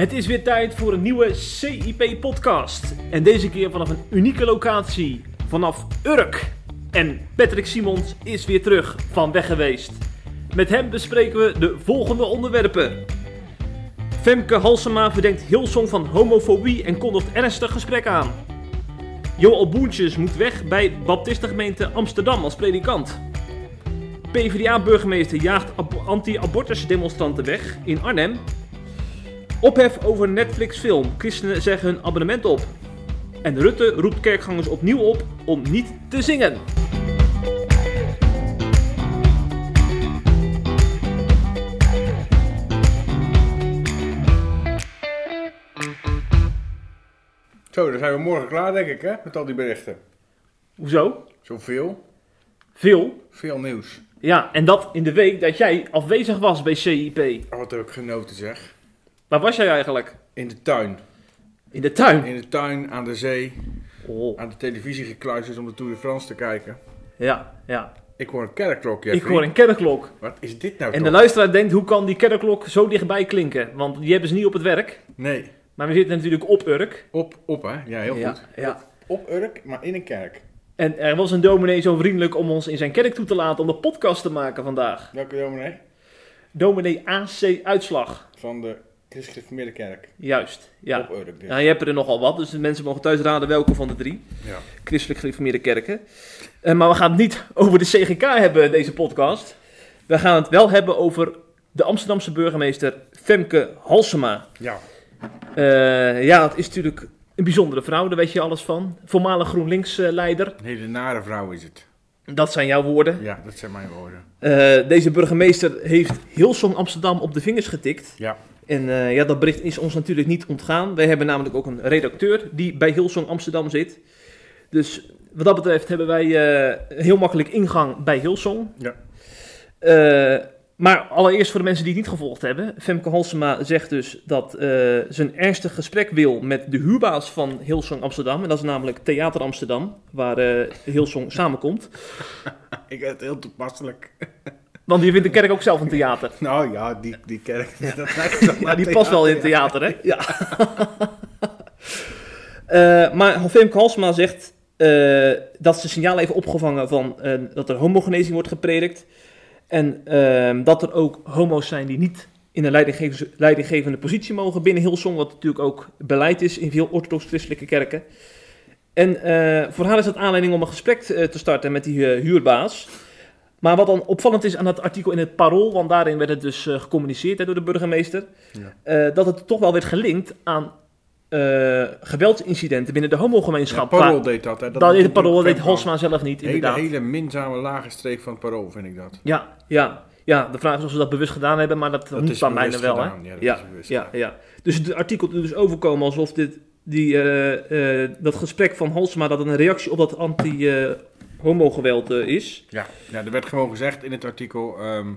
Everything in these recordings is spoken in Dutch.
Het is weer tijd voor een nieuwe CIP-podcast. En deze keer vanaf een unieke locatie, vanaf Urk. En Patrick Simons is weer terug van weg geweest. Met hem bespreken we de volgende onderwerpen. Femke Halsema verdenkt Hilsong van homofobie en kondigt ernstig gesprek aan. Joel Boentjes moet weg bij Baptistengemeente Amsterdam als predikant. PvdA-burgemeester jaagt ab- anti-abortus demonstranten weg in Arnhem. Ophef over Netflix-film. Christenen zeggen hun abonnement op. En Rutte roept kerkgangers opnieuw op om niet te zingen. Zo, dan zijn we morgen klaar, denk ik, hè? Met al die berichten. Hoezo? Zoveel. Veel. Veel nieuws. Ja, en dat in de week dat jij afwezig was bij CIP. Oh, wat heb ik genoten, zeg. Waar was jij eigenlijk? In de tuin. In de tuin. In de tuin, aan de zee, Oh. aan de televisie gekluisterd om de Tour de France te kijken. Ja, ja. Ik hoor een kerkklok, Ik hoor een kerkklok. Wat is dit nou En toch? de luisteraar denkt, hoe kan die kerkklok zo dichtbij klinken? Want die hebben ze niet op het werk. Nee. Maar we zitten natuurlijk op Urk. Op, op, hè? Ja, heel ja, goed. Ja. Op Urk, maar in een kerk. En er was een dominee zo vriendelijk om ons in zijn kerk toe te laten om de podcast te maken vandaag. Welke dominee? Dominee AC Uitslag. Van de Christelijk Gereformeerde Kerk. Juist, ja. Op Urk dus. Ja, je hebt er nogal wat, dus de mensen mogen thuis raden welke van de drie. Ja. Christelijk gereformeerde kerken. Eh, maar we gaan het niet over de CGK hebben, deze podcast. We gaan het wel hebben over de Amsterdamse burgemeester Femke Halsema. Ja. Eh, ja, het is natuurlijk een bijzondere vrouw, daar weet je alles van. Voormalig GroenLinks-leider. Een hele nare vrouw is het. Dat zijn jouw woorden. Ja, dat zijn mijn woorden. Eh, deze burgemeester heeft Hilsong Amsterdam op de vingers getikt. Ja. En eh, ja, dat bericht is ons natuurlijk niet ontgaan. Wij hebben namelijk ook een redacteur die bij Hilsong Amsterdam zit. Dus wat dat betreft hebben wij eh, heel makkelijk ingang bij Hilsong. Ja. Eh, maar allereerst voor de mensen die het niet gevolgd hebben. Femke Halsema zegt dus dat ze een ernstig gesprek wil met de huurbaas van Hilsong Amsterdam. En dat is namelijk Theater Amsterdam, waar Hilsong samenkomt. Ik vind het heel toepasselijk. Want die vindt de kerk ook zelf een theater. Nou ja, die, die kerk. Dat lijkt wel Ja, naar die past wel in het theater, hè? Ja. Eh, maar Femke Halsema zegt eh, dat ze signaal heeft opgevangen van eh, dat er homogenezing wordt gepredikt. En ehm, dat er ook homo's zijn die niet in een leidinggevende, leidinggevende positie mogen binnen Hillsong. Wat natuurlijk ook beleid is in veel orthodox-christelijke kerken. En voor haar is dat aanleiding om een gesprek te starten met die huurbaas. Maar wat dan opvallend is aan dat artikel in het Parool, want daarin werd het dus eh, gecommuniceerd hè, door de burgemeester, Ja. eh, dat het toch wel werd gelinkt aan eh, geweldsincidenten binnen de Ja, homogemeenschap. Parool Waar- deed dat, hè? dat deed het Parool, dat deed Femke al. Halsma zelf niet, Hele, inderdaad. hele minzame lage streek van het parool, vind ik dat. Ja, ja, ja, de vraag is of ze dat bewust gedaan hebben, maar dat, Dat moet mij bewust wel. Hè? ja, dat ja, is bewust ja, gedaan. ja. Dus het artikel doet dus overkomen alsof dit, die, dat gesprek van Halsema dat een reactie op dat anti-homo-geweld eh, is. Ja, ja, er werd gewoon gezegd in het artikel... ehm,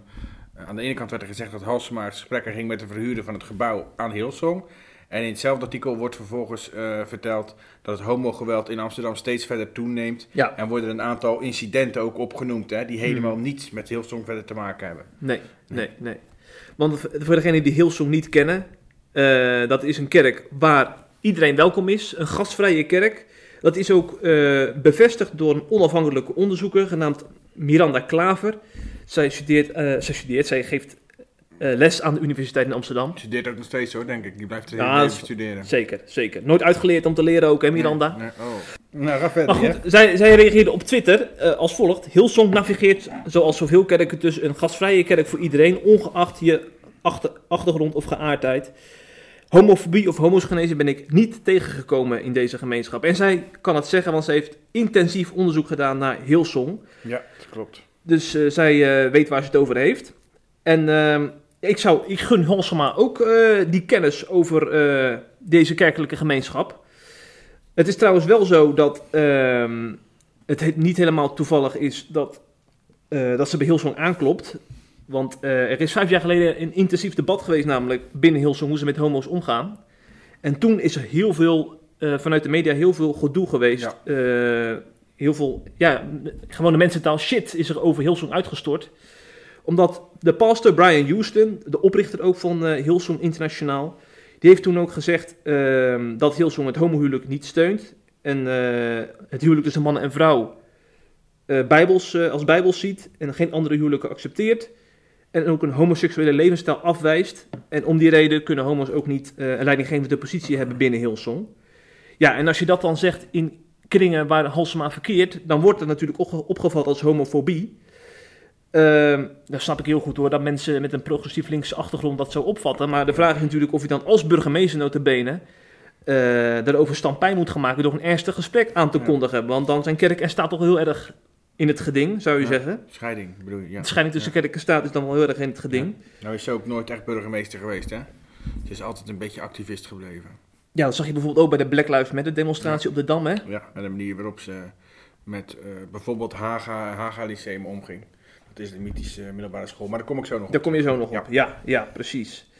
aan de ene kant werd er gezegd dat Halsema het gesprek ging met de verhuurder van het gebouw aan Hillsong. En in hetzelfde artikel wordt vervolgens eh, verteld dat het homogeweld in Amsterdam steeds verder toeneemt. Ja, En worden een aantal incidenten ook opgenoemd, hè, die helemaal Hmm. niets met Hillsong verder te maken hebben. nee, nee, nee. Want voor degenen die Hillsong niet kennen, eh, dat is een kerk waar iedereen welkom is, een gastvrije kerk. Dat is ook eh, bevestigd door een onafhankelijke onderzoeker genaamd Miranda Klaver. Zij studeert, eh, zij, studeert zij geeft eh, les aan de Universiteit in Amsterdam. Studeert ook nog steeds hoor, denk ik. Die blijft er Ja, even studeren. Zeker, zeker. Nooit uitgeleerd om te leren ook, hè Miranda? Nee, nee, oh. Nou, ga verder. Maar goed, zij, zij reageerde op Twitter eh, als volgt. Hillsong navigeert, zoals zoveel kerken, tussen een gastvrije kerk voor iedereen, ongeacht je achter, achtergrond of geaardheid. Homofobie of homosgenese ben ik niet tegengekomen in deze gemeenschap. En zij kan het zeggen, want ze heeft intensief onderzoek gedaan naar Hillsong. Ja, dat klopt. Dus eh, zij eh, weet waar ze het over heeft. En ehm, ik, zou, ik gun Halsema ook eh, die kennis over deze kerkelijke gemeenschap. Het is trouwens wel zo dat ehm, het he- niet helemaal toevallig is dat, dat ze bij Hillsong aanklopt. Want eh, er is vijf jaar geleden een intensief debat geweest, namelijk binnen Hillsong, hoe ze met homo's omgaan. En toen is er heel veel, eh, vanuit de media, heel veel gedoe geweest. Eh, heel veel, ja, gewoon de mensentaal shit is er over Hillsong uitgestort. Omdat de pastor Brian Houston, de oprichter ook van Hillsong Internationaal, Die heeft toen ook gezegd ehm, dat Hillsong het homohuwelijk niet steunt. En het huwelijk tussen man en vrouw bijbels, als bijbels ziet en geen andere huwelijken accepteert. En ook een homoseksuele levensstijl afwijst. En om die reden kunnen homo's ook niet eh, een leidinggevende positie hebben binnen Hillsong. Ja, en als je dat dan zegt in kringen waar Halsema verkeert, dan wordt het natuurlijk opge- opgevat als homofobie. Ehm dan snap ik heel goed hoor, dat mensen met een progressief linkse achtergrond dat zo opvatten. Maar de vraag is natuurlijk of je dan als burgemeester notabene eh daarover stampijn moet gaan maken door een ernstig gesprek aan te kondigen. Want dan zijn kerk en staat toch heel erg in het geding, zou je Ja. zeggen. Scheiding, bedoel je? Ja. De scheiding tussen Ja. kerk en staat is dan wel heel erg in het geding. Nou is ze ook nooit echt burgemeester geweest, hè? Ze is altijd een beetje activist gebleven. Ja, dat zag je bijvoorbeeld ook bij de Black Lives Matter demonstratie op de Dam, hè? Ja, en de manier waarop ze met eh, bijvoorbeeld Haga, Haga Lyceum omging. Dat is de mythische middelbare school, maar daar kom ik zo nog Daar op. kom je zo nog op. Ja, ja, precies.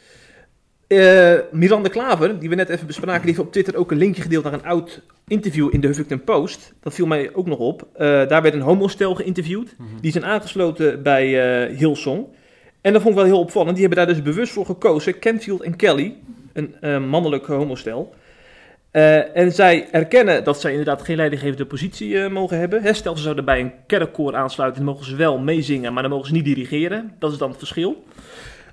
Eh, Miranda Klaver, die we net even bespraken, die heeft op Twitter ook een linkje gedeeld naar een oud interview in de Huffington Post. Dat viel mij ook nog op. Eh, daar werd een homostel geïnterviewd. Mhm. Die zijn aangesloten bij eh Hillsong. En dat vond ik wel heel opvallend. Die hebben daar dus bewust voor gekozen. Kenfield en Kelly, een mannelijk homostel. En zij erkennen dat zij inderdaad geen leidinggevende positie mogen hebben. Hè, stel ze zouden bij een kerkkoor aansluiten, dan mogen ze wel meezingen, maar dan mogen ze niet dirigeren. Dat is dan het verschil.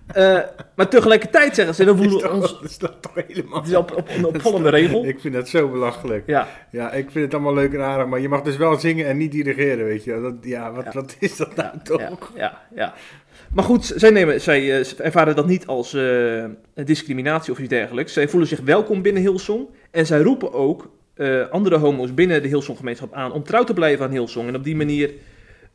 Eh, maar tegelijkertijd zeggen ze, we Dat is voelen toch, ons... dat is toch helemaal... Het is op, op een opvallende regel. Ik vind dat zo belachelijk. Ja, Ja, ik vind het allemaal leuk en aardig, maar je mag dus wel zingen en niet dirigeren, weet je. Dat, ja, wat, Ja. wat is dat nou toch? ja, ja. Maar goed, zij, nemen, zij eh, ervaren dat niet als eh, discriminatie of iets dergelijks. Zij voelen zich welkom binnen Hillsong. En zij roepen ook andere homo's binnen de Hillsong-gemeenschap aan om trouw te blijven aan Hillsong. En op die manier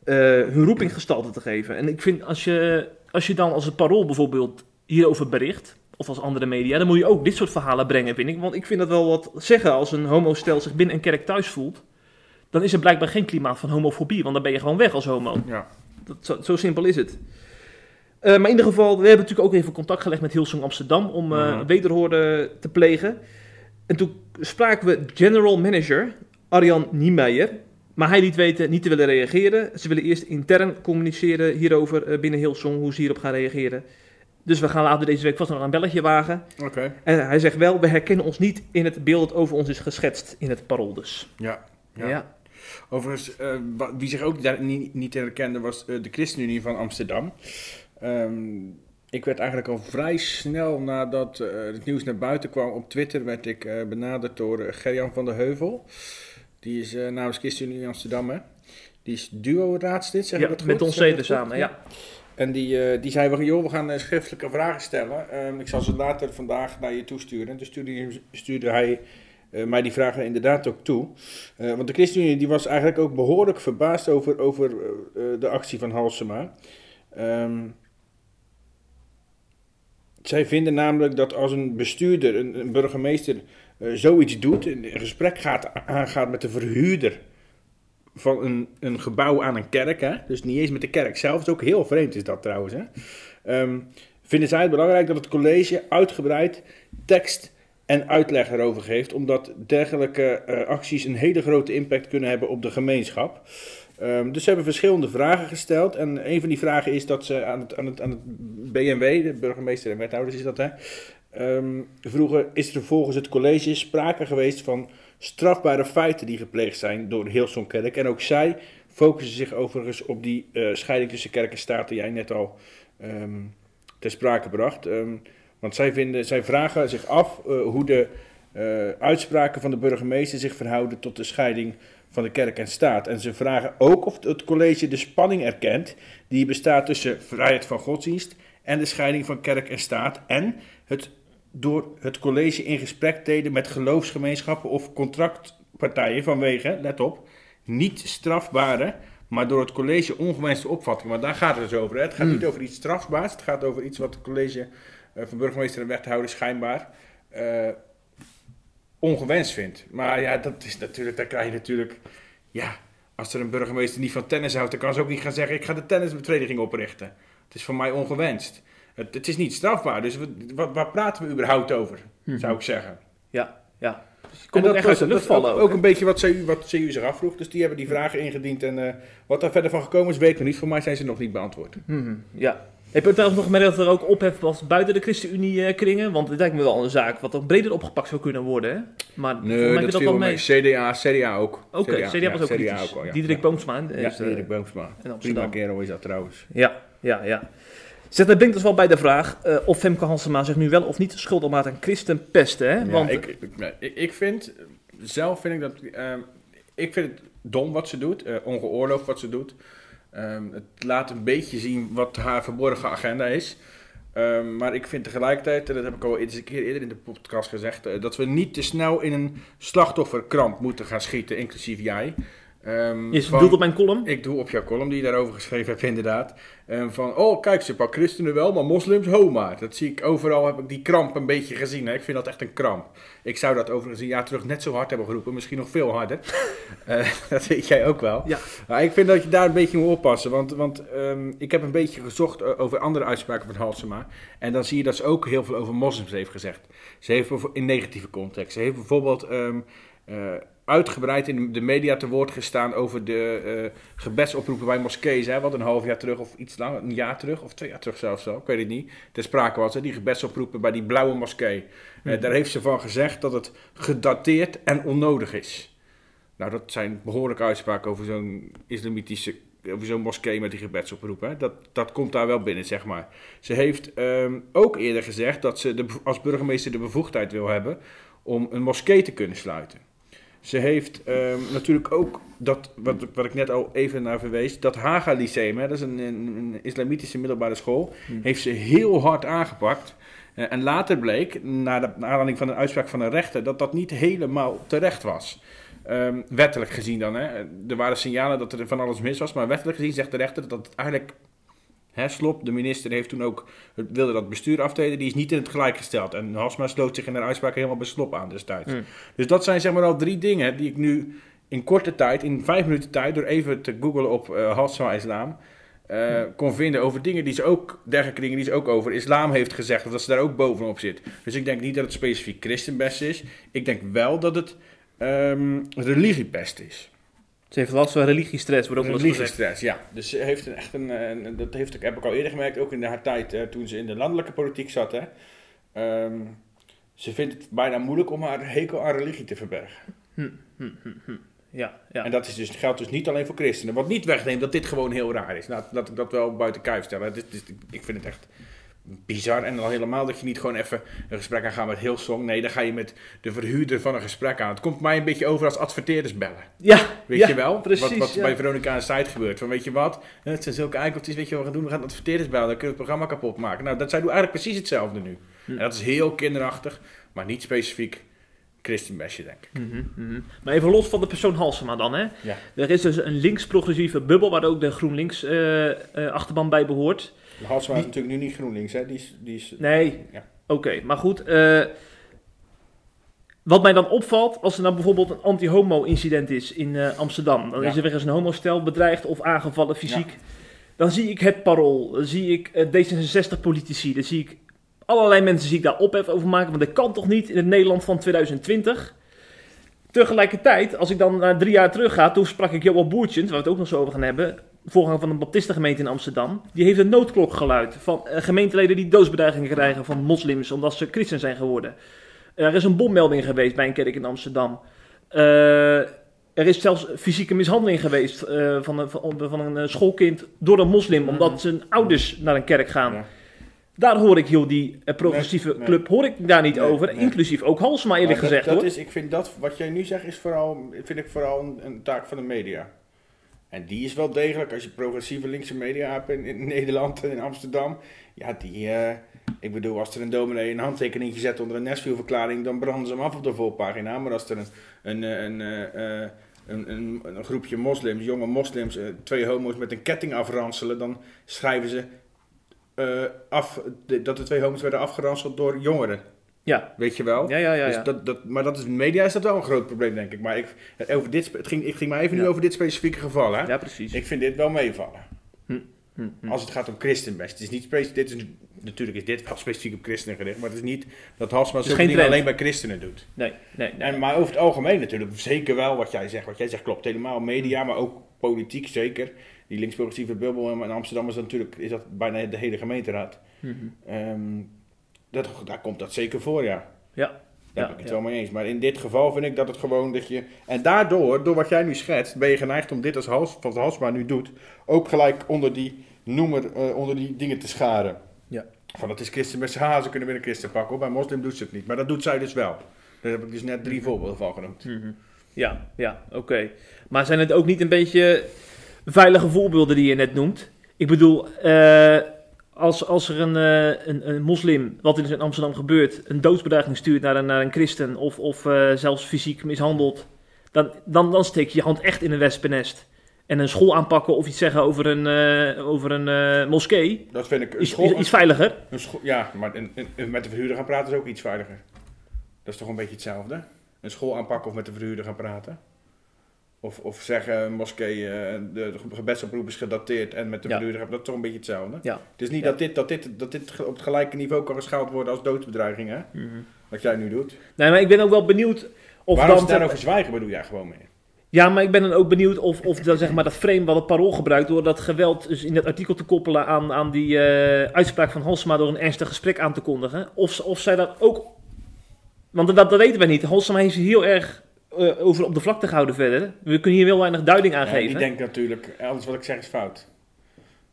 eh, hun roeping gestalte te geven. En ik vind, als je, als je dan als het parool bijvoorbeeld hierover bericht, of als andere media, dan moet je ook dit soort verhalen brengen, vind ik. Want ik vind dat wel wat zeggen als een homostel zich binnen een kerk thuis voelt. Dan is er blijkbaar geen klimaat van homofobie, want dan ben je gewoon weg als homo. Ja. Dat, zo, zo simpel is het. Eh, maar in ieder geval, we hebben natuurlijk ook even contact gelegd met Hillsong Amsterdam om wederhoorden te plegen. En toen spraken we general manager Arjan Niemeyer. Maar hij liet weten niet te willen reageren. Ze willen eerst intern communiceren hierover eh, binnen Hillsong, hoe ze hierop gaan reageren. Dus we gaan later deze week vast nog een belletje wagen. Oké. En hij zegt wel, we herkennen ons niet in het beeld dat over ons is geschetst in het parool dus. Ja. Ja. Ja. Overigens, eh, wie zich ook daar niet, niet herkende was eh, de ChristenUnie van Amsterdam. Ehm, ik werd eigenlijk al vrij snel nadat eh, het nieuws naar buiten kwam op Twitter, werd ik eh, benaderd door Gerjan van der Heuvel. Die is eh, namens ChristenUnie Amsterdam, hè. Die is duo-raadslid, zeg Ja, dat goed? met ons zeden samen, ja. En die, eh, die zei, van, joh, we gaan eh, schriftelijke vragen stellen. Ehm, ik zal ze later vandaag naar je toesturen. Dus stuurde, hij- stuurde hij mij die vragen inderdaad ook toe. Want de ChristenUnie die was eigenlijk ook behoorlijk verbaasd over, over de actie van Halsema. Ehm, zij vinden namelijk dat als een bestuurder, een, een burgemeester, zoiets doet, een, gesprek gaat, aangaat met de verhuurder van een, een gebouw aan een kerk, hè? dus niet eens met de kerk zelf, is ook heel vreemd is dat trouwens. Hè? Ehm, vinden zij het belangrijk dat het college uitgebreid tekst en uitleg erover geeft, omdat dergelijke eh, acties een hele grote impact kunnen hebben op de gemeenschap. Ehm, dus ze hebben verschillende vragen gesteld. En een van die vragen is dat ze aan het, aan het, aan het BNW, de burgemeester en wethouders is dat, hè, ehm, vroegen: is er volgens het college sprake geweest van strafbare feiten die gepleegd zijn door Hillsong Kerk? En ook zij focussen zich overigens op die eh, scheiding tussen kerk en staat, die jij net al ehm, ter sprake bracht. Ehm, want zij, vinden, zij vragen zich af eh, hoe de eh, uitspraken van de burgemeester zich verhouden tot de scheiding van de kerk en staat. En ze vragen ook of het college de spanning erkent die bestaat tussen vrijheid van godsdienst en de scheiding van kerk en staat. En het door het college in gesprek treden met geloofsgemeenschappen of contractpartijen vanwege, let op, niet strafbare, maar door het college ongewenste opvattingen. Want daar gaat het dus over. Hè? Het gaat Hmm. niet over iets strafbaars, het gaat over iets wat het college eh, van burgemeester en wethouder schijnbaar eh, ongewenst vindt. Maar ja, dat is natuurlijk, daar krijg je natuurlijk, ja, als er een burgemeester niet van tennis houdt, dan kan ze ook niet gaan zeggen, ik ga de tennisvereniging oprichten. Het is voor mij ongewenst. Het, het is niet strafbaar, dus wat, waar praten we überhaupt over, zou ik zeggen. Ja, ja. Komt dat echt uit de lucht ook, vallen. ook een beetje wat CU, wat CU zich afvroeg. Dus die hebben die vragen ingediend. En eh, wat daar verder van gekomen is, weet ik nog niet. Voor mij zijn ze nog niet beantwoord. Mhm, Ja. Heb je trouwens nog gemerkt dat er ook ophef was buiten de ChristenUnie-kringen? Want het lijkt me wel een zaak wat ook breder opgepakt zou kunnen worden. Hè? Maar Nee, dat dat viel wel mee. CDA, CDA ook. Oké, CDA, was ook kritisch. wel, ja. Diederik ja. Boomsma. hè, Ja, eh, Diederik Boomsma. Prima kerel is dat trouwens. Ja, ja, ja. Zet, dat brengt ons wel bij de vraag eh, of Femke Halsema zich nu wel of niet schuld op maakt aan christenpesten. Hè? Ja, Want, ik, ik, ik, ik vind, zelf vind ik dat, ehm, ik vind het dom wat ze doet, eh, ongeoorloofd wat ze doet. Ehm, het laat een beetje zien wat haar verborgen agenda is. Ehm, maar ik vind tegelijkertijd, en dat heb ik al eens een keer eerder in de podcast gezegd, eh, dat we niet te snel in een slachtofferkramp moeten gaan schieten, inclusief jij. Ehm, je van- bedoelt op mijn column? ik doe op jouw column die je daarover geschreven hebt, inderdaad. Ehm, van, oh, kijk, ze pakken christenen wel, maar moslims homa. Dat zie ik overal, heb ik die kramp een beetje gezien. Hè? Ik vind dat echt een kramp. Ik zou dat overigens een jaar terug net zo hard hebben geroepen, misschien nog veel harder. Eh, dat weet jij ook wel. Ja. Maar ik vind dat je daar een beetje moet oppassen. Want, want ehm, ik heb een beetje gezocht eh, over andere uitspraken van Halsema. En dan zie je dat ze ook heel veel over moslims heeft gezegd. Ze heeft in negatieve context. Ze heeft bijvoorbeeld ehm, eh, uitgebreid in de media te woord gestaan over de eh, gebedsoproepen bij moskeeën. Hè, wat een half jaar terug of iets langer, een jaar terug of twee jaar terug zelfs zo, ik weet het niet. Ter sprake was, hè, die gebedsoproepen bij die blauwe moskee. Eh, Mhm. daar heeft ze van gezegd dat het gedateerd en onnodig is. Nou, dat zijn behoorlijke uitspraken over zo'n islamitische, over zo'n moskee met die gebedsoproepen. Hè. Dat, dat komt daar wel binnen, zeg maar. Ze heeft ehm, ook eerder gezegd dat ze de, als burgemeester de bevoegdheid wil hebben om een moskee te kunnen sluiten. Ze heeft ehm, natuurlijk ook, dat, wat, wat ik net al even naar verwees, dat Haga Lyceum, hè, dat is een, een, een islamitische middelbare school, Hmm. heeft ze heel hard aangepakt. Eh, en later bleek, na de naar aanleiding van een uitspraak van een rechter, dat dat niet helemaal terecht was. Ehm, wettelijk gezien dan. Hè. Er waren signalen dat er van alles mis was, maar wettelijk gezien zegt de rechter dat het eigenlijk... Hè, Slop, de minister, heeft toen ook, wilde dat bestuur aftreden, die is niet in het gelijk gesteld. En Hasma sloot zich in haar uitspraak helemaal bij Slop aan destijds. Hmm. Dus dat zijn zeg maar al drie dingen die ik nu in korte tijd, in vijf minuten tijd, door even te googlen op eh Hasma Islam, eh, kon vinden over dingen die ze ook, dergelijke dingen die ze ook over islam heeft gezegd, of dat ze daar ook bovenop zit. Dus ik denk niet dat het specifiek christenbest is. Ik denk wel dat het ehm religiepest is. Ze heeft last van religiestress, wordt ook wel eens gezegd. Religiestress, ja. Dus ze heeft een, echt een, een- dat heeft, ik- heb ik al eerder gemerkt, ook in haar tijd eh, toen ze in de landelijke politiek zat. Hè. Ehm, ze vindt het bijna moeilijk om haar hekel aan religie te verbergen. Hm, hm, hm, hm. Ja, ja. En dat is dus, geldt dus niet alleen voor christenen. Wat niet wegneemt dat dit gewoon heel raar is. Laat, laat ik dat wel buiten kijf stellen. Ik vind het echt bizar. En al helemaal dat je niet gewoon even een gesprek aangaat met Hillsong. Nee, dan ga je met de verhuurder van een gesprek aan. Het komt mij een beetje over als adverteerders bellen. ja, Weet ja, je wel? Precies, wat wat ja. bij Veronica aan de site gebeurt. Van weet je wat? Eh, Het zijn zulke eikeltjes. Weet je wat we gaan doen? We gaan adverteerders bellen. Dan kunnen we het programma kapot maken. Nou, dat zij doen eigenlijk precies hetzelfde nu. Hm. En dat is heel kinderachtig. Maar niet specifiek christenbesje, denk ik. Mhm, mhm. Maar even los van de persoon Halsema dan, hè. Ja. Er is dus een links-progressieve bubbel waar ook de GroenLinks-achterban bij behoort. Is Die- natuurlijk nu niet GroenLinks. Hè? Die is, die is, Nee, Ja. oké, maar goed. eh, wat mij dan opvalt, als er nou bijvoorbeeld een anti-homo-incident is in eh, Amsterdam, dan Ja. is er weer eens een homostel bedreigd of aangevallen fysiek, dan zie ik het parool, dan zie ik eh, D66-politici, dan zie ik allerlei mensen zie ik daar ophef over maken, want dat kan toch niet in het Nederland van 2020? Tegelijkertijd, als ik dan naar drie jaar terug ga, toen sprak ik Johan Boertjens, waar we het ook nog zo over gaan hebben, voorganger van een baptistengemeente in Amsterdam. Die heeft een noodklok geluid van eh, gemeenteleden die doodsbedreigingen krijgen van moslims omdat ze christen zijn geworden. Er is een bommelding geweest bij een kerk in Amsterdam. Eh, er is zelfs fysieke mishandeling geweest eh, van, een, van, van een schoolkind door een moslim, Mhm. omdat zijn ouders naar een kerk gaan. Ja. Daar hoor ik heel die progressieve Nee, nee. club hoor ik daar niet Nee, over, inclusief ook Halsema eerlijk Maar dat- gezegd dat hoor. Is, ik vind dat, wat jij nu zegt, is vooral, vind ik vooral een, een taak van de media. En die is wel degelijk, als je progressieve linkse media hebt in, Nederland en in Amsterdam. Ja, die, eh, ik bedoel, als er een dominee een handtekening zet onder een Nashville-verklaring, dan branden ze hem af op de voorpagina. Maar als er een, een, eh, een, eh, een, een, een groepje moslims, jonge moslims, twee homo's met een ketting afranselen, dan schrijven ze af dat de twee homo's werden afgeranseld door jongeren. Ja, Weet je wel? ja, ja, ja. Dus ja. dat, dat, maar dat is, media is dat wel een groot probleem, denk ik. Maar ik, over dit, het, ging, het ging maar even Ja. nu over dit specifieke geval. Hè? ja precies. Ik vind dit wel meevallen. Hm, hm. Als het gaat om christenbest. Het is niet speci- dit is, natuurlijk is dit wel specifiek op christenen gericht. Maar het is niet dat Halsma is zo'n geen trend. alleen bij christenen doet. Nee, nee, nee. En, maar over het algemeen natuurlijk. Zeker wel wat jij zegt. Wat jij zegt klopt helemaal. Media, maar ook politiek zeker. die links-progressieve bubbel in Amsterdam is dat natuurlijk is dat bijna de hele gemeenteraad. Mhm. Dat, daar komt dat zeker voor, ja. Ja. Daar Ja, ben ik het ja. wel mee eens. Maar in dit geval vind ik dat het gewoon dat je... En daardoor, door wat jij nu schetst, ben je geneigd om dit als hals, wat Halsma nu doet, ook gelijk onder die noemer, eh, onder die dingen te scharen. Ja. Van het is christen met z'n hazen, ze kunnen weer een christen pakken. hoor. Bij moslim doet ze het niet. Maar dat doet zij dus wel. Daar heb ik dus net drie voorbeelden van genoemd. Mhm. Ja, ja, oké. Maar zijn het ook niet een beetje veilige voorbeelden die je net noemt? Ik bedoel, eh, als, als er een, eh, een, een moslim, wat in Amsterdam gebeurt, een doodsbedreiging stuurt naar een, naar een christen of, of eh, zelfs fysiek mishandelt, dan, dan, dan steek je je hand echt in een wespennest. En een school aanpakken of iets zeggen over een, eh, over een moskee Dat vind ik... Een is, school, is iets veiliger. een school- ja, maar een- een- met de verhuurder gaan praten is ook iets veiliger. Dat is toch een beetje hetzelfde? Een school aanpakken of met de verhuurder gaan praten? Of, of zeggen, moskee, eh, de, gebedsoproep is gedateerd en met de Ja. gaan, dat is toch een beetje hetzelfde? Ja. Het is niet Ja. dat, dit, dat, dit, dat dit op het gelijke niveau kan geschaald worden als doodsbedreiging, hè? Wat jij nu doet. Nee, maar ik ben ook wel benieuwd of Waarom dan... ze daarover zwijgen, bedoel jij gewoon mee? Ja, maar ik ben dan ook benieuwd of, of dat, zeg maar, dat frame wat het parool gebruikt... door dat geweld dus in dat artikel te koppelen aan, aan die eh, uitspraak van Halsema... door een ernstig gesprek aan te kondigen. Of, of zij dat ook... Want dat, dat weten wij niet. Halsema heeft heel erg eh, over op de vlakte gehouden verder. We kunnen hier heel weinig duiding aan Ja, geven. denkt natuurlijk, alles wat ik zeg is fout.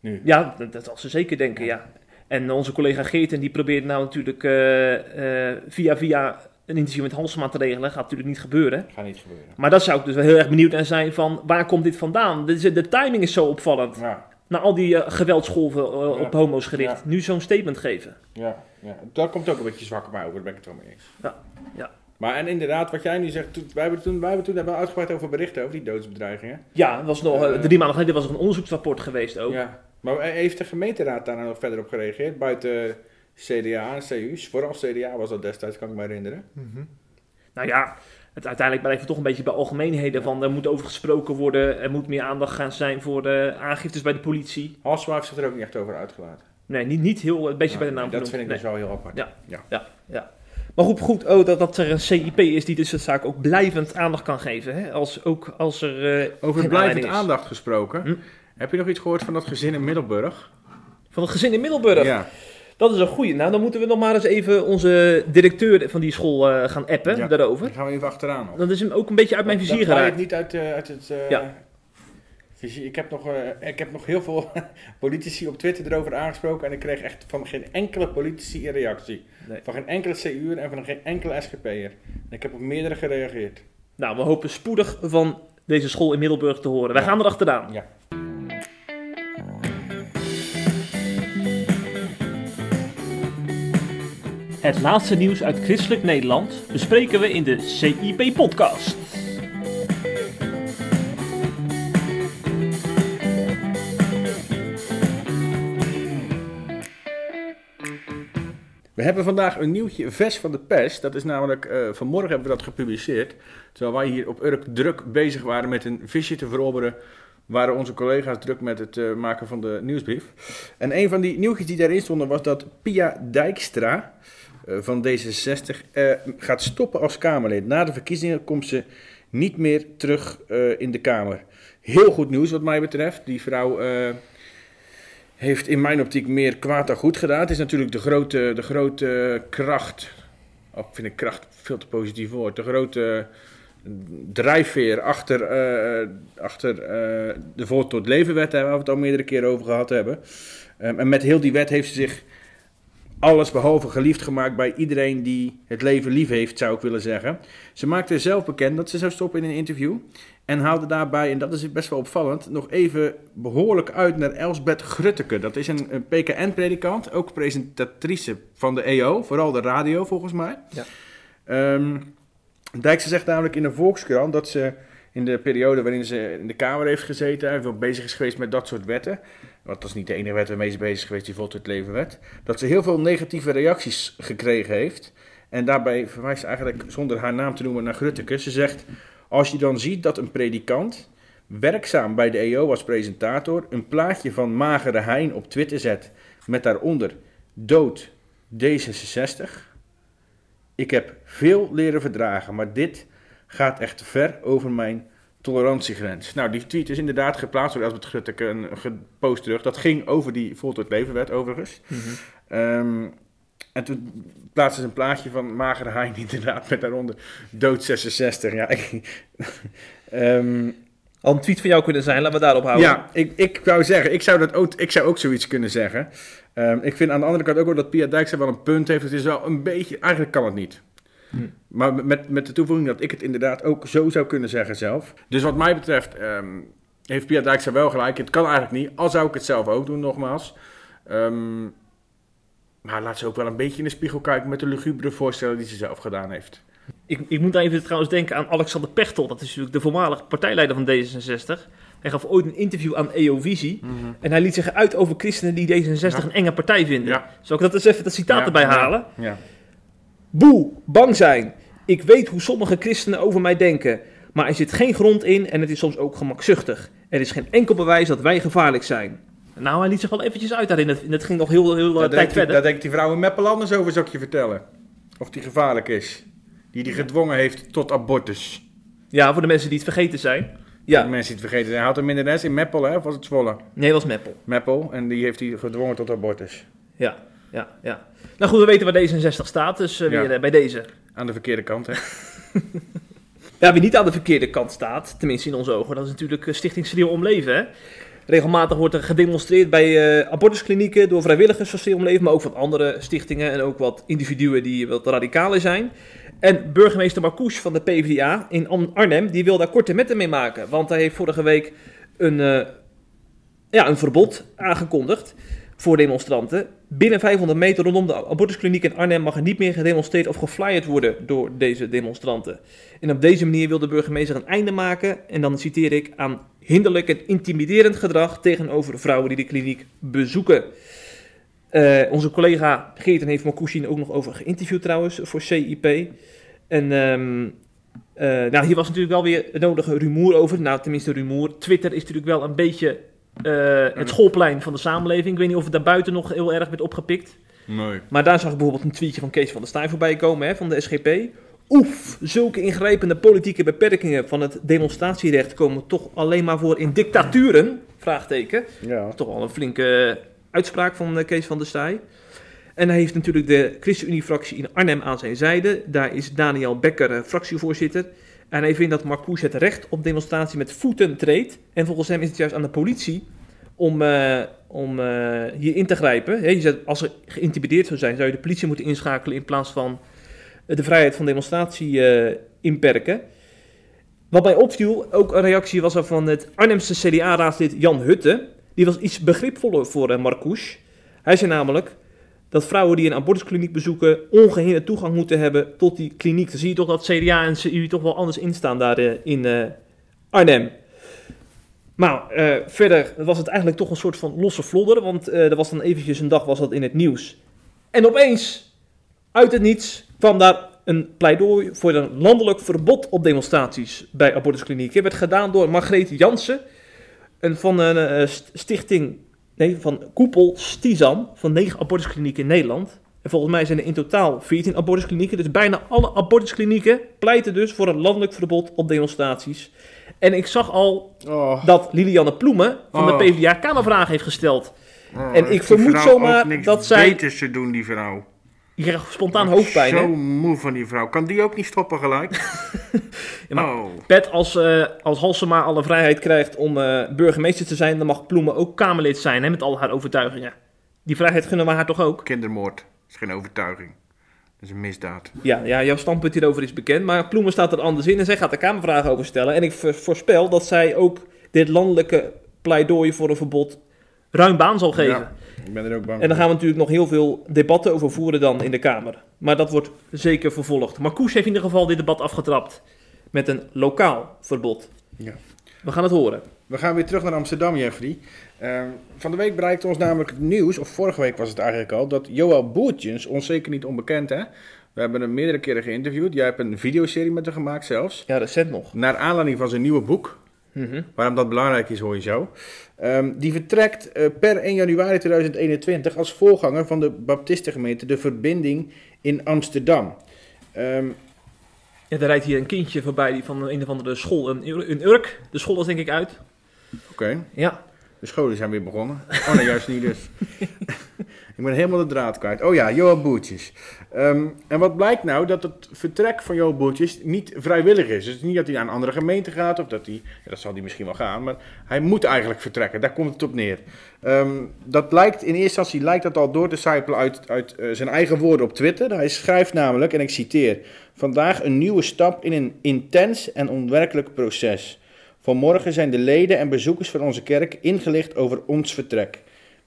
Nu. Ja, dat, dat zal ze zeker denken, ja. En onze collega Geerten die probeert nou natuurlijk eh, eh, via via een interview met Halsema te regelen. Gaat natuurlijk niet gebeuren. Gaat niet gebeuren. Maar daar zou ik dus wel heel erg benieuwd naar zijn van waar komt dit vandaan? De, de timing is zo opvallend. Ja, Na al die eh, geweldsgolven eh, Ja. op homo's gericht. Ja. Nu zo'n statement geven. ja, ja. Dat komt ook een beetje zwak op mij over, daar ben ik het wel mee eens. Ja, ja. Maar en inderdaad, wat jij nu zegt, toen, wij hebben toen, wij hebben toen hebben we uitgebreid over berichten over die doodsbedreigingen. Ja, er was nog, eh, Eh. drie maanden geleden was er een onderzoeksrapport geweest ook. Ja. Maar heeft de gemeenteraad daar nou nog verder op gereageerd? Buiten CDA en CU's, vooral CDA was dat destijds, kan ik me herinneren. Nou ja, het, uiteindelijk blijft het toch een beetje bij algemeenheden van er moet over gesproken worden. Er moet meer aandacht gaan zijn voor de aangiftes bij de politie. Halsma heeft zich er ook niet echt over uitgelaten. Nee, niet, niet heel, een beetje bij de naam dat genoemd. vind ik Nee. dus wel heel apart. Ja. Ja. Maar goed, goed oh, dat, dat er een CIP is die dus de zaak ook blijvend aandacht kan geven. Hè? Als, ook als er eh, Over blijvend aandacht gesproken. Hm? Heb je nog iets gehoord van dat gezin in Middelburg? Van het gezin in Middelburg. Ja. Dat is een goeie. Nou, dan moeten we nog maar eens even onze directeur van die school eh, gaan appen Ja. daarover. Daar gaan we even achteraan. op. Dat is hem ook een beetje uit mijn vizier Dat geraakt. niet uit, eh, uit het Ja. Vizier. Ik heb, nog, eh, ik heb nog heel veel politici op Twitter erover aangesproken en ik kreeg echt van geen enkele politici een reactie. Nee. Van geen enkele CU'er en van geen enkele SGP'er. En ik heb op meerdere gereageerd. Nou, we hopen spoedig van deze school in Middelburg te horen. Wij Ja. gaan er achteraan. Ja. Het laatste nieuws uit christelijk Nederland bespreken we in de CIP-podcast. We hebben vandaag een nieuwtje vers van de pers. Dat is namelijk, eh, vanmorgen hebben we dat gepubliceerd. Terwijl wij hier op Urk druk bezig waren met een visje te verorberen, waren onze collega's druk met het eh, maken van de nieuwsbrief. En een van die nieuwtjes die daarin stonden was dat Pia Dijkstra eh, van D66 eh, gaat stoppen als Kamerlid. Na de verkiezingen komt ze niet meer terug in de Kamer. Heel goed nieuws wat mij betreft. Die vrouw... eh, heeft in mijn optiek meer kwaad dan goed gedaan. Het is natuurlijk de grote, de grote kracht. Oh, ik vind ik kracht veel te positief woord. De grote drijfveer achter, eh, achter eh, de Voort tot Leven wet, waar we het al meerdere keren over gehad hebben. Ehm, en met heel die wet heeft ze zich alles behalve geliefd gemaakt bij iedereen die het leven lief heeft, zou ik willen zeggen. Ze maakte zelf bekend dat ze zou stoppen in een interview. En haalde daarbij, en dat is best wel opvallend, nog even behoorlijk uit naar Elsbeth Grutteke. Dat is een, een PKN-predikant, ook presentatrice van de EO, vooral de radio volgens mij. Ja. Ehm, Dijkse zegt namelijk in de Volkskrant dat ze in de periode waarin ze in de Kamer heeft gezeten, en veel bezig is geweest met dat soort wetten. Want dat is niet de enige wet waarmee ze bezig is geweest, die Volt het Leven wet. Dat ze heel veel negatieve reacties gekregen heeft. En daarbij verwijst ze eigenlijk, zonder haar naam te noemen, naar Grutteke. Ze zegt, als je dan ziet dat een predikant, werkzaam bij de EO als presentator, een plaatje van Magere Hein op Twitter zet met daaronder dood D66. Ik heb veel leren verdragen, maar dit gaat echt ver over mijn tolerantiegrens. Nou, die tweet is inderdaad geplaatst door Elsbeth Grutteke en gepost terug. Dat ging over die voltooid levenwet overigens. Ehm, en toen plaatste ze een plaatje van Magere Hein inderdaad met daaronder dood 66. Ja, ik, ehm, Al een tweet van jou kunnen zijn, laten we daarop houden. ja ik, ik wou zeggen, ik zou, dat ook, ik zou ook zoiets kunnen zeggen. Ehm, ik vind aan de andere kant ook wel dat Pia Dijkstra wel een punt heeft. Het is wel een beetje, eigenlijk kan het niet. Hm. Maar met, met de toevoeging dat ik het inderdaad ook zo zou kunnen zeggen zelf. Dus wat mij betreft ehm, heeft Pia Dijkstra wel gelijk. Het kan eigenlijk niet, al zou ik het zelf ook doen nogmaals. Ehm, maar laat ze ook wel een beetje in de spiegel kijken met de lugubere voorstellen die ze zelf gedaan heeft. Ik, ik moet even trouwens denken aan Alexander Pechtel. Dat is natuurlijk de voormalige partijleider van D66. Hij gaf ooit een interview aan EO-visie. En hij liet zich uit over christenen die D66 Ja. een enge partij vinden. Ja. Zal ik dat eens even dat citaat Ja, erbij halen? Ja. Boe, bang zijn. Ik weet hoe sommige christenen over mij denken. Maar er zit geen grond in en het is soms ook gemakzuchtig. Er is geen enkel bewijs dat wij gevaarlijk zijn. Nou, hij liet zich wel eventjes uit daarin. Het, het ging nog heel, heel eh, Daar tijd denkt, die, verder. daar denkt die vrouw in Meppel anders over, zou ik je vertellen. Of die gevaarlijk is. Die die gedwongen heeft tot abortus. Ja, voor de mensen die het vergeten zijn. De Ja, mensen die het vergeten zijn. Hij had een minderes in Meppel, hè? Of was het Zwolle? nee, dat was Meppel. Meppel. En die heeft hij gedwongen tot abortus. Ja, ja, ja. Nou goed, we weten waar D66 staat, dus eh, Ja. weer eh, bij deze. Aan de verkeerde kant, hè? Ja, wie niet aan de verkeerde kant staat, tenminste in onze ogen, dat is natuurlijk Stichting Steriel Omleven. Regelmatig wordt er gedemonstreerd bij eh, abortusklinieken door vrijwilligers van Steriel Omleven, maar ook van andere stichtingen en ook wat individuen die wat radicaler zijn. En burgemeester Marcouch van de PvdA in Arnhem, die wil daar korte metten mee maken. Want hij heeft vorige week een, eh, ja, een verbod aangekondigd voor demonstranten. Binnen 500 meter rondom de abortuskliniek in Arnhem mag er niet meer gedemonstreerd of geflyerd worden door deze demonstranten. En op deze manier wil de burgemeester een einde maken, en dan citeer ik, aan hinderlijk en intimiderend gedrag tegenover vrouwen die de kliniek bezoeken. Eh, onze collega Geerten heeft Marcouchin ook nog over geïnterviewd trouwens voor CIP. En ehm, eh, nou, hier was natuurlijk wel weer het nodige rumoer over. Nou, tenminste rumoer. Twitter is natuurlijk wel een beetje eh, het schoolplein van de samenleving. Ik weet niet of het daarbuiten nog heel erg werd opgepikt. Nee. Maar daar zag ik bijvoorbeeld een tweetje van Kees van der Staaij voorbij komen, hè, van de SGP. Oef, zulke ingrijpende politieke beperkingen van het demonstratierecht komen toch alleen maar voor in dictaturen? Vraagteken. Ja. Toch wel een flinke uitspraak van eh, Kees van der Staaij. En hij heeft natuurlijk de ChristenUnie-fractie in Arnhem aan zijn zijde. Daar is Daniel Becker eh, fractievoorzitter. En hij vindt dat Marcouch het recht op demonstratie met voeten treedt. En volgens hem is het juist aan de politie om, eh, om eh, hier in te grijpen. Je zegt, als er geïntimideerd zou zijn, zou je de politie moeten inschakelen in plaats van de vrijheid van demonstratie eh, inperken. Wat mij opviel, ook een reactie was er van het Arnhemse CDA-raadslid Jan Hutte. Die was iets begripvoller voor uh. Hij zei namelijk dat vrouwen die een abortuskliniek bezoeken ongehinderd toegang moeten hebben tot die kliniek. Dan zie je toch dat CDA en CU toch wel anders instaan daar eh, in eh, Arnhem. Maar eh, verder was het eigenlijk toch een soort van losse vlodder, want eh, er was dan eventjes een dag was dat in het nieuws. En opeens, uit het niets, kwam daar een pleidooi voor een landelijk verbod op demonstraties bij abortusklinieken. werd gedaan door Margreet Jansen een van een st- stichting, nee, van Koepel Stizan, van negen abortusklinieken in Nederland. En volgens mij zijn er in totaal 14 abortusklinieken. Dus bijna alle abortusklinieken pleiten dus voor een landelijk verbod op demonstraties. En ik zag al Oh. dat Lilianne Ploemen van de Oh. PvdA Kamervragen heeft gesteld. Oh, En ik vermoed zomaar dat zij- beters te doen, die vrouw. Je krijgt spontaan hoofdpijn, Zo hè? moe van die vrouw. Kan die ook niet stoppen gelijk? Ja, maar- oh. Pet, als, eh als Halsema alle vrijheid krijgt om eh, burgemeester te zijn, dan mag Ploemen ook Kamerlid zijn, hè, met al haar overtuigingen. Die vrijheid gunnen we haar toch ook? Kindermoord. Dat is geen overtuiging. Dat is een misdaad. Ja, ja, jouw standpunt hierover is bekend, maar Ploemen staat er anders in en zij gaat er Kamervragen over stellen. En ik vo- voorspel dat zij ook dit landelijke pleidooi voor een verbod ruim baan zal geven. Ja, ik ben er ook bang En dan voor. gaan we natuurlijk nog heel veel debatten over voeren dan in de Kamer. Maar dat wordt zeker vervolgd. Maar Koes heeft in ieder geval dit debat afgetrapt met een lokaal verbod. Ja. We gaan het horen. We gaan weer terug naar Amsterdam, Jeffrey. Ehm, van de week bereikte ons namelijk het nieuws, of vorige week was het eigenlijk al, dat Joël Boertjens, ons zeker niet onbekend hè, we hebben hem meerdere keren geïnterviewd. Jij hebt een videoserie met hem gemaakt zelfs. Ja, recent nog. Naar aanleiding van zijn nieuwe boek, Mhm. waarom dat belangrijk is hoor je zo. Ehm, die vertrekt eh, per 1 januari 2021 als voorganger van de Baptistengemeente De Verbinding in Amsterdam. Ehm, Ja, er rijdt hier een kindje voorbij die van een of andere school, een, Ur- een Urk. De school is denk ik uit. Oké, Ja, de scholen zijn weer begonnen. Oh nee, juist niet dus. Ik ben helemaal de draad kwijt. Oh ja, Johan Boertjes. Ehm, en wat blijkt nou? Dat het vertrek van Johan Boertjes niet vrijwillig is. Dus niet dat hij naar een andere gemeente gaat of dat hij... Ja, dat zal hij misschien wel gaan, maar hij moet eigenlijk vertrekken. Daar komt het op neer. Ehm, dat lijkt, in eerste instantie lijkt dat al door te sijpelen uit, uit eh, zijn eigen woorden op Twitter. Hij schrijft namelijk, en ik citeer... Vandaag een nieuwe stap in een intens en onwerkelijk proces. Vanmorgen zijn de leden en bezoekers van onze kerk ingelicht over ons vertrek.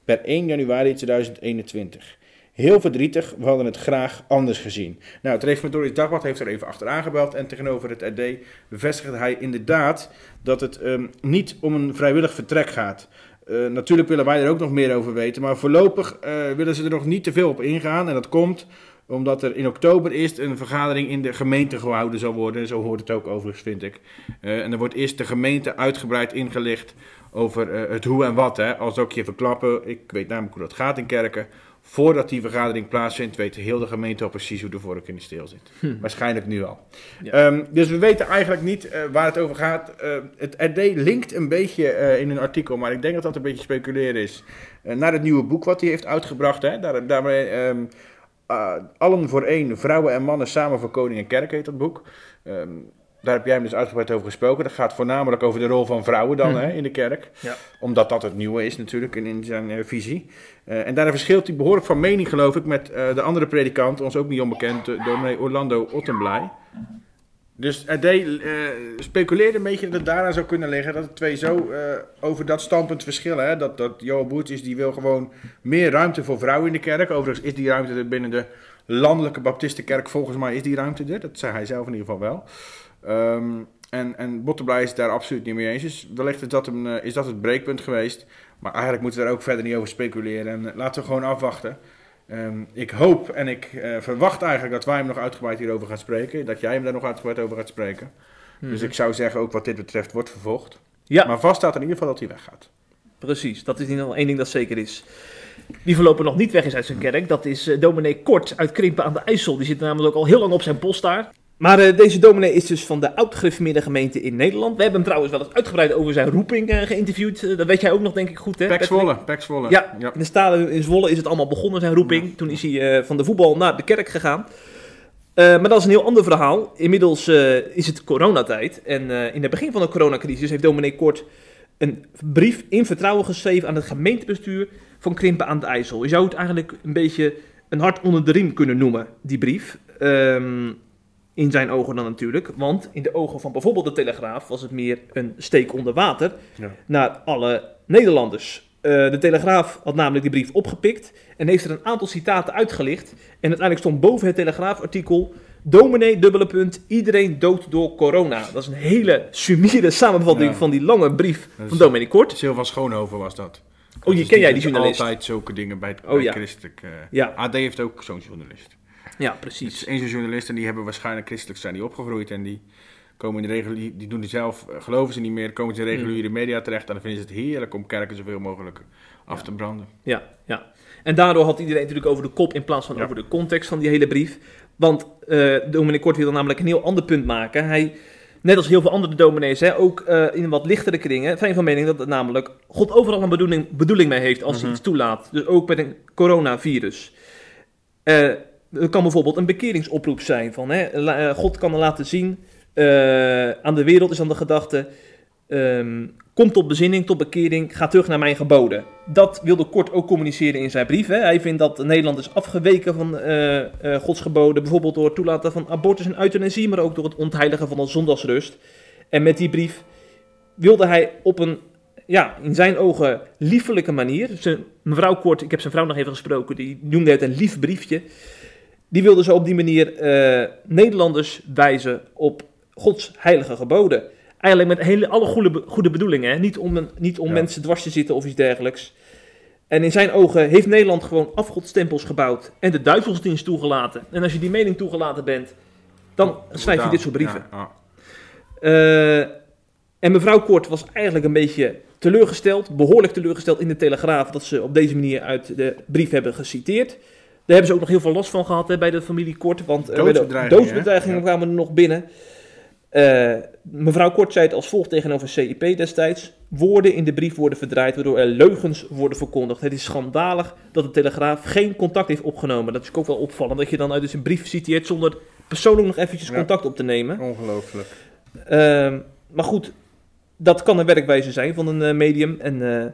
Per 1 januari 2021. Heel verdrietig, we hadden het graag anders gezien. Nou, het Reformatorisch Dagblad heeft er even achteraan gebeld en tegenover het RD bevestigde hij inderdaad dat het ehm, niet om een vrijwillig vertrek gaat. Eh, natuurlijk willen wij er ook nog meer over weten, maar voorlopig eh, willen ze er nog niet te veel op ingaan. En dat komt omdat er in oktober eerst een vergadering in de gemeente gehouden zal worden. Zo hoort het ook overigens, vind ik. Eh, en er wordt eerst de gemeente uitgebreid ingelicht over het hoe en wat. Hè. Als ook je verklappen, ik weet namelijk hoe dat gaat in kerken. Voordat die vergadering plaatsvindt, weet heel de gemeente al precies hoe de vork in de steel zit. Waarschijnlijk nu al. Ja. Ehm, dus we weten eigenlijk niet eh, waar het over gaat. Eh, het RD linkt een beetje eh, in een artikel, maar ik denk dat dat een beetje speculeren is. naar het nieuwe boek wat hij heeft uitgebracht. Hè. Daar, daarmee, ehm, Allen voor één, vrouwen en mannen samen voor koning en kerk heet dat boek. Ehm, daar heb jij hem dus uitgebreid over gesproken. Dat gaat voornamelijk over de rol van vrouwen dan Mhm. hè, in de kerk. Ja. Omdat dat het nieuwe is natuurlijk in, in zijn eh, visie. Eh, en daarin verschilt hij behoorlijk van mening geloof ik met eh, de andere predikant, ons ook niet onbekend, dominee Orlando Ottenblij. Dus RD eh, speculeerde een beetje dat het daaraan zou kunnen liggen dat de twee zo over dat standpunt verschillen. Hè? Dat, dat Johan Boertjes die wil gewoon meer ruimte voor vrouwen in de kerk. Overigens is die ruimte er binnen de landelijke baptistenkerk volgens mij is die ruimte er. Dat zei hij zelf in ieder geval wel. Ehm, en, en Bottenblij is daar absoluut niet mee eens. Dus wellicht is dat, een, eh, is dat het breekpunt geweest. Maar eigenlijk moeten we daar ook verder niet over speculeren. En eh, laten we gewoon afwachten. Ehm, ik hoop en ik eh, verwacht eigenlijk dat wij hem nog uitgebreid hierover gaan spreken. Dat jij hem daar nog uitgebreid over gaat spreken. Dus ik zou zeggen, ook wat dit betreft, wordt vervolgd. Mhm. Ja, Maar vast staat in ieder geval dat hij weggaat. precies. Dat is in ieder geval één ding dat zeker is. Die voorlopig nog niet weg is uit zijn kerk. Dat is eh, dominee Kort uit Krimpen aan de IJssel. Die zit namelijk ook al heel lang op zijn post daar. Maar eh, deze dominee is dus van de oud-gereformeerde gemeente in Nederland. We hebben hem trouwens wel eens uitgebreid over zijn roeping eh, geïnterviewd. Eh, dat weet jij ook nog denk ik goed, hè? Pek? Zwolle, Pek Zwolle. Ja, in de stadion in Zwolle is het allemaal begonnen, zijn roeping. Toen is hij van de voetbal naar de kerk gegaan. Maar dat is een heel ander verhaal. Inmiddels is het coronatijd. En in het begin van de coronacrisis heeft dominee Kort een brief in vertrouwen geschreven aan het gemeentebestuur van Krimpen aan de IJssel. Je zou het eigenlijk een beetje een hart onder de riem kunnen noemen, die brief. Ehm, in zijn ogen dan natuurlijk. Want in de ogen van bijvoorbeeld de Telegraaf was het meer een steek onder water Ja. naar alle Nederlanders. Eh, de Telegraaf had namelijk die brief opgepikt en heeft er een aantal citaten uitgelicht. En uiteindelijk stond boven het Telegraafartikel... Dominee, dubbele punt, iedereen dood door corona. Dat is een hele sumiere samenvatting Ja. van die lange brief van dominee Kort. Sylvan Schoonhoven was dat. Oh, je Dus ken jij die journalist? altijd zulke dingen bij, Oh, bij ja. christelijk. eh, Ja. AD heeft ook zo'n journalist. Ja, Het is precies. één zo'n journalist en die hebben waarschijnlijk christelijk zijn die opgegroeid en die komen in de reguliere, die doen het zelf, eh, geloven ze niet meer, komen ze in de Hmm. reguliere media terecht en dan vinden ze het heerlijk om kerken zoveel mogelijk af Ja. te branden. Ja, ja. En daardoor had iedereen natuurlijk over de kop in plaats van Ja. over de context van die hele brief. Want eh dominee Kort wil namelijk een heel ander punt maken. Hij, net als heel veel andere dominees, hè, ook eh, in wat lichtere kringen, zijn van mening dat het namelijk God overal een bedoeling, bedoeling mee heeft als hij Mhm. iets toelaat. Dus ook met een coronavirus. Eh er kan bijvoorbeeld een bekeringsoproep zijn van hè, eh, God kan laten zien eh, aan de wereld is dan de gedachte ehm, kom tot bezinning, tot bekering, ga terug naar mijn geboden. Dat wilde Kort ook communiceren in zijn brief. Hij vindt dat Nederland is afgeweken van eh, Gods geboden, bijvoorbeeld door het toelaten van abortus en euthanasie, maar ook door het ontheiligen van de zondagsrust. En met die brief wilde hij op een, ja, in zijn ogen liefelijke manier, zijn, mevrouw Kort, ik heb zijn vrouw nog even gesproken, die noemde het een lief briefje, die wilde zo op die manier eh, Nederlanders wijzen op Gods heilige geboden. Eigenlijk met hele, alle goede, goede bedoelingen. Hè? Niet om, een- niet om Ja. mensen dwars te zitten of iets dergelijks. En in zijn ogen heeft Nederland gewoon afgodstempels gebouwd en de duivelsdienst toegelaten. En als je die mening toegelaten bent, dan schrijf je dit soort brieven. Ja. Eh, en mevrouw Kort was eigenlijk een beetje teleurgesteld, behoorlijk teleurgesteld in de Telegraaf, dat ze op deze manier uit de brief hebben geciteerd. Hebben ze ook nog heel veel last van gehad hè, bij de familie Kort. Want er werden Doodsbedreigingen, kwamen er nog binnen. Eh, mevrouw Kort zei het als volgt tegenover CIP destijds. Woorden in de brief worden verdraaid, waardoor er leugens worden verkondigd. Het is schandalig dat de Telegraaf geen contact heeft opgenomen. Dat is ook wel opvallend, dat je dan uit dus een brief citeert zonder persoonlijk nog eventjes Ja. contact op te nemen. Ongelooflijk. Ehm, maar goed, dat kan een werkwijze zijn van een eh, medium. En eh,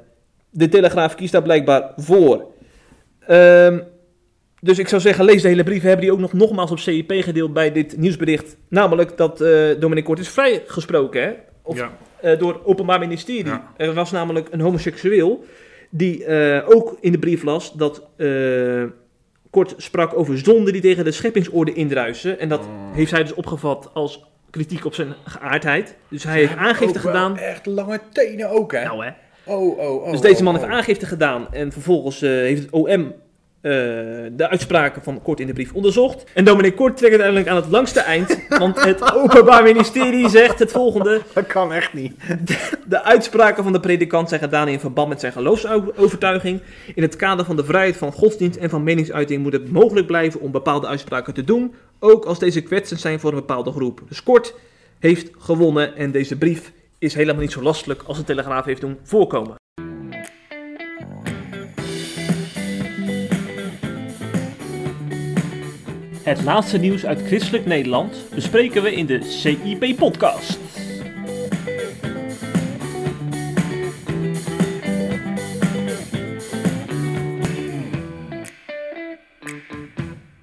de Telegraaf kiest daar blijkbaar voor. Ehm, dus ik zou zeggen, lees de hele brief. We hebben die ook nog nogmaals op CIP gedeeld bij dit nieuwsbericht. Namelijk dat eh Dominic Kort is vrijgesproken, hè? Of ja. eh, door het Openbaar Ministerie. Ja. Er was namelijk een homoseksueel die eh, ook in de brief las dat Kort sprak over zonden die tegen de scheppingsorde indruisen. En dat Oh. heeft hij dus opgevat als kritiek op zijn geaardheid. Dus hij heeft aangifte gedaan. Echt lange tenen ook, hè? Nou hè. oh, oh, oh. Dus deze oh, man oh. heeft aangifte gedaan en vervolgens heeft het OM eh, de uitspraken van Kort in de brief onderzocht. En Dominic Kort trekt uiteindelijk aan het langste eind, want het Openbaar Ministerie zegt het volgende. Dat kan echt niet. De uitspraken van de predikant zijn gedaan in verband met zijn geloofsovertuiging. In het kader van de vrijheid van godsdienst en van meningsuiting moet het mogelijk blijven om bepaalde uitspraken te doen, ook als deze kwetsend zijn voor een bepaalde groep. Dus Kort heeft gewonnen en deze brief is helemaal niet zo lastelijk als de Telegraaf heeft doen voorkomen. Het laatste nieuws uit christelijk Nederland bespreken we in de CIP-podcast.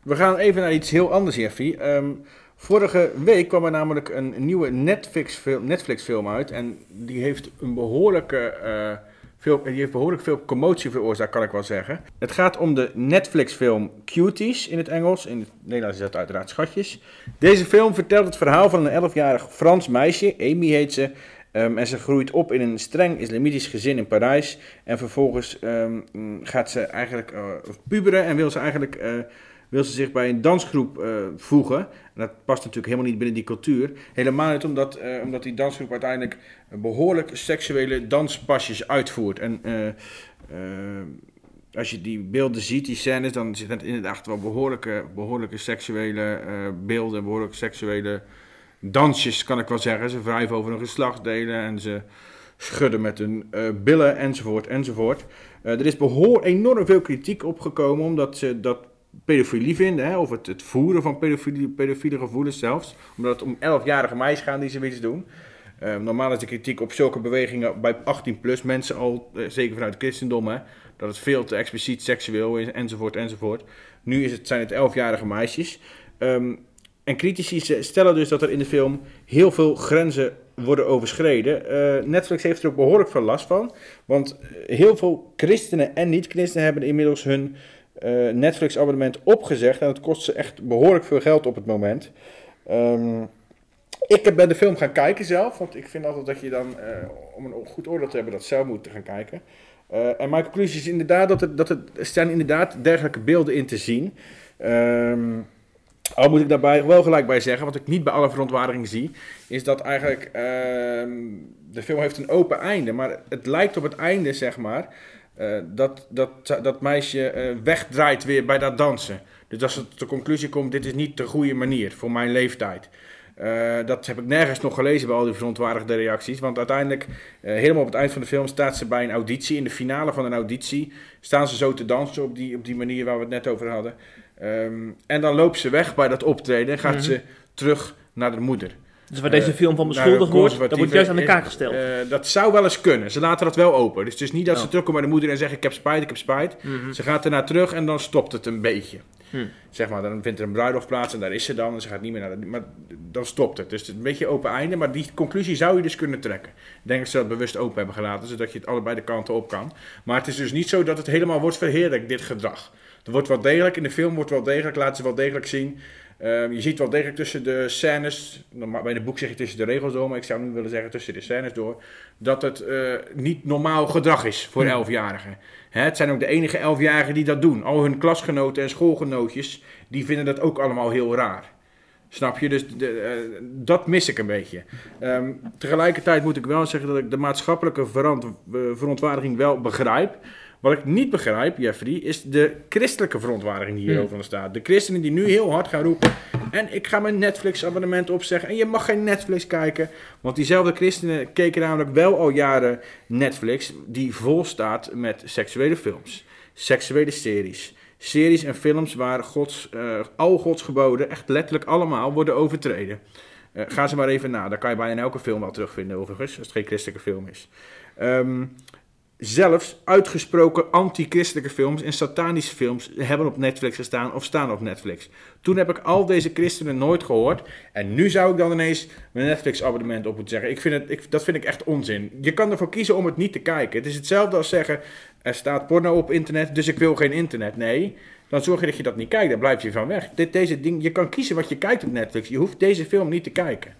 We gaan even naar iets heel anders, Jeffy. Ehm, vorige week kwam er namelijk een nieuwe Netflix-film Netflix film uit. En die heeft een behoorlijke. eh, veel, die heeft behoorlijk veel commotie veroorzaakt, kan ik wel zeggen. Het gaat om de Netflix-film Cuties in het Engels. In het Nederlands is dat uiteraard Schatjes. Deze film vertelt het verhaal van een 11-jarig Frans meisje, Amy heet ze. Ehm, en ze groeit op in een streng islamitisch gezin in Parijs. En vervolgens ehm, gaat ze eigenlijk eh, puberen en wil ze eigenlijk eh, wil ze zich bij een dansgroep eh, voegen. En dat past natuurlijk helemaal niet binnen die cultuur. Helemaal niet omdat, eh, omdat die dansgroep uiteindelijk behoorlijk seksuele danspasjes uitvoert. En eh, als je die beelden ziet, die scènes, dan zitten het inderdaad wel behoorlijke, behoorlijke seksuele beelden, behoorlijke seksuele dansjes, kan ik wel zeggen. Ze wrijven over hun geslachtsdelen en ze schudden met hun billen, enzovoort, enzovoort. Er is behoor enorm veel kritiek opgekomen, omdat ze dat pedofilie vinden, hè, of het, het voeren van pedofilie, pedofiele gevoelens zelfs. Omdat het om 11-jarige meisjes gaat die zoiets doen. Eh, normaal is de kritiek op zulke bewegingen bij 18-plus mensen al, eh, zeker vanuit het christendom, hè, dat het veel te expliciet seksueel is, enzovoort, enzovoort. Nu is het, zijn het 11-jarige meisjes. Ehm, en critici stellen dus dat er in de film heel veel grenzen worden overschreden. Eh, Netflix heeft er ook behoorlijk veel last van. Want eh, heel veel christenen en niet-christenen hebben inmiddels hun eh, Netflix-abonnement opgezegd. En dat kost ze echt behoorlijk veel geld op het moment. Ehm, ik ben de film gaan kijken zelf. Want ik vind altijd dat je dan, eh, om een goed oordeel te hebben, dat zelf moet gaan kijken. Eh, en mijn conclusie is inderdaad dat, het, dat het, er inderdaad dergelijke beelden in te zien. Ehm al moet ik daarbij wel gelijk bij zeggen, wat ik niet bij alle verontwaardiging zie, is dat eigenlijk ehm, de film heeft een open einde. Maar het lijkt op het einde, zeg maar, dat, dat dat meisje eh, wegdraait weer bij dat dansen. Dus als het tot de conclusie komt, dit is niet de goede manier voor mijn leeftijd. Eh, dat heb ik nergens nog gelezen bij al die verontwaardigde reacties. Want uiteindelijk, eh, helemaal op het eind van de film, staat ze bij een auditie. In de finale van een auditie staan ze zo te dansen op die, op die manier waar we het net over hadden. Ehm, en dan loopt ze weg bij dat optreden en gaat Mhm. ze terug naar de moeder. Dus waar deze Eh, film van beschuldigd wordt, dat wordt juist aan de kaak gesteld. Eh, dat zou wel eens kunnen. Ze laten dat wel open. Dus het is niet dat ze Oh. terugkomen bij de moeder en zeggen: Ik heb spijt, ik heb spijt. Mhm. Ze gaat ernaar terug en dan stopt het een beetje. Hm. Zeg maar, dan vindt er een bruiloft plaats en daar is ze dan. En ze gaat niet meer naar de, Maar dan stopt het. Dus het is een beetje open einde. Maar die conclusie zou je dus kunnen trekken. Ik denk dat ze dat bewust open hebben gelaten. Zodat je het allebei de kanten op kan. Maar het is dus niet zo dat het helemaal wordt verheerlijkt, dit gedrag. Er wordt wel degelijk, in de film wordt wel degelijk, laten ze wel degelijk zien. Ehm, je ziet wel degelijk tussen de scènes, bij de boek zeg je tussen de regels door, maar ik zou nu willen zeggen tussen de scènes door, dat het eh, niet normaal gedrag is voor Hmm. elfjarigen. Hè, het zijn ook de enige elfjarigen die dat doen. Al hun klasgenoten en schoolgenootjes, die vinden dat ook allemaal heel raar. Snap je? Dus de, eh, dat mis ik een beetje. Ehm, tegelijkertijd moet ik wel zeggen dat ik de maatschappelijke verant- eh, verontwaardiging wel begrijp. Wat ik niet begrijp, Jeffrey, is de christelijke verontwaardiging die hierover Hmm. ontstaat. De christenen die nu heel hard gaan roepen. En ik ga mijn Netflix-abonnement opzeggen. En je mag geen Netflix kijken. Want diezelfde christenen keken namelijk wel al jaren Netflix. Die vol staat met seksuele films, seksuele series. Series en films waar Gods, eh, al Gods geboden, echt letterlijk allemaal, worden overtreden. Eh, ga ze maar even na. Daar kan je bijna in elke film wel terugvinden, overigens, als het geen christelijke film is. Ehm, zelfs uitgesproken anti-christelijke films en satanische films hebben op Netflix gestaan of staan op Netflix. Toen heb ik al deze christenen nooit gehoord. En nu zou ik dan ineens mijn Netflix-abonnement op moeten zeggen. Ik vind het, ik, dat vind ik echt onzin. Je kan ervoor kiezen om het niet te kijken. Het is hetzelfde als zeggen: er staat porno op internet, dus ik wil geen internet. Nee, dan zorg je dat je dat niet kijkt. Dan blijf je van weg. Dit, deze ding, je kan kiezen wat je kijkt op Netflix. Je hoeft deze film niet te kijken.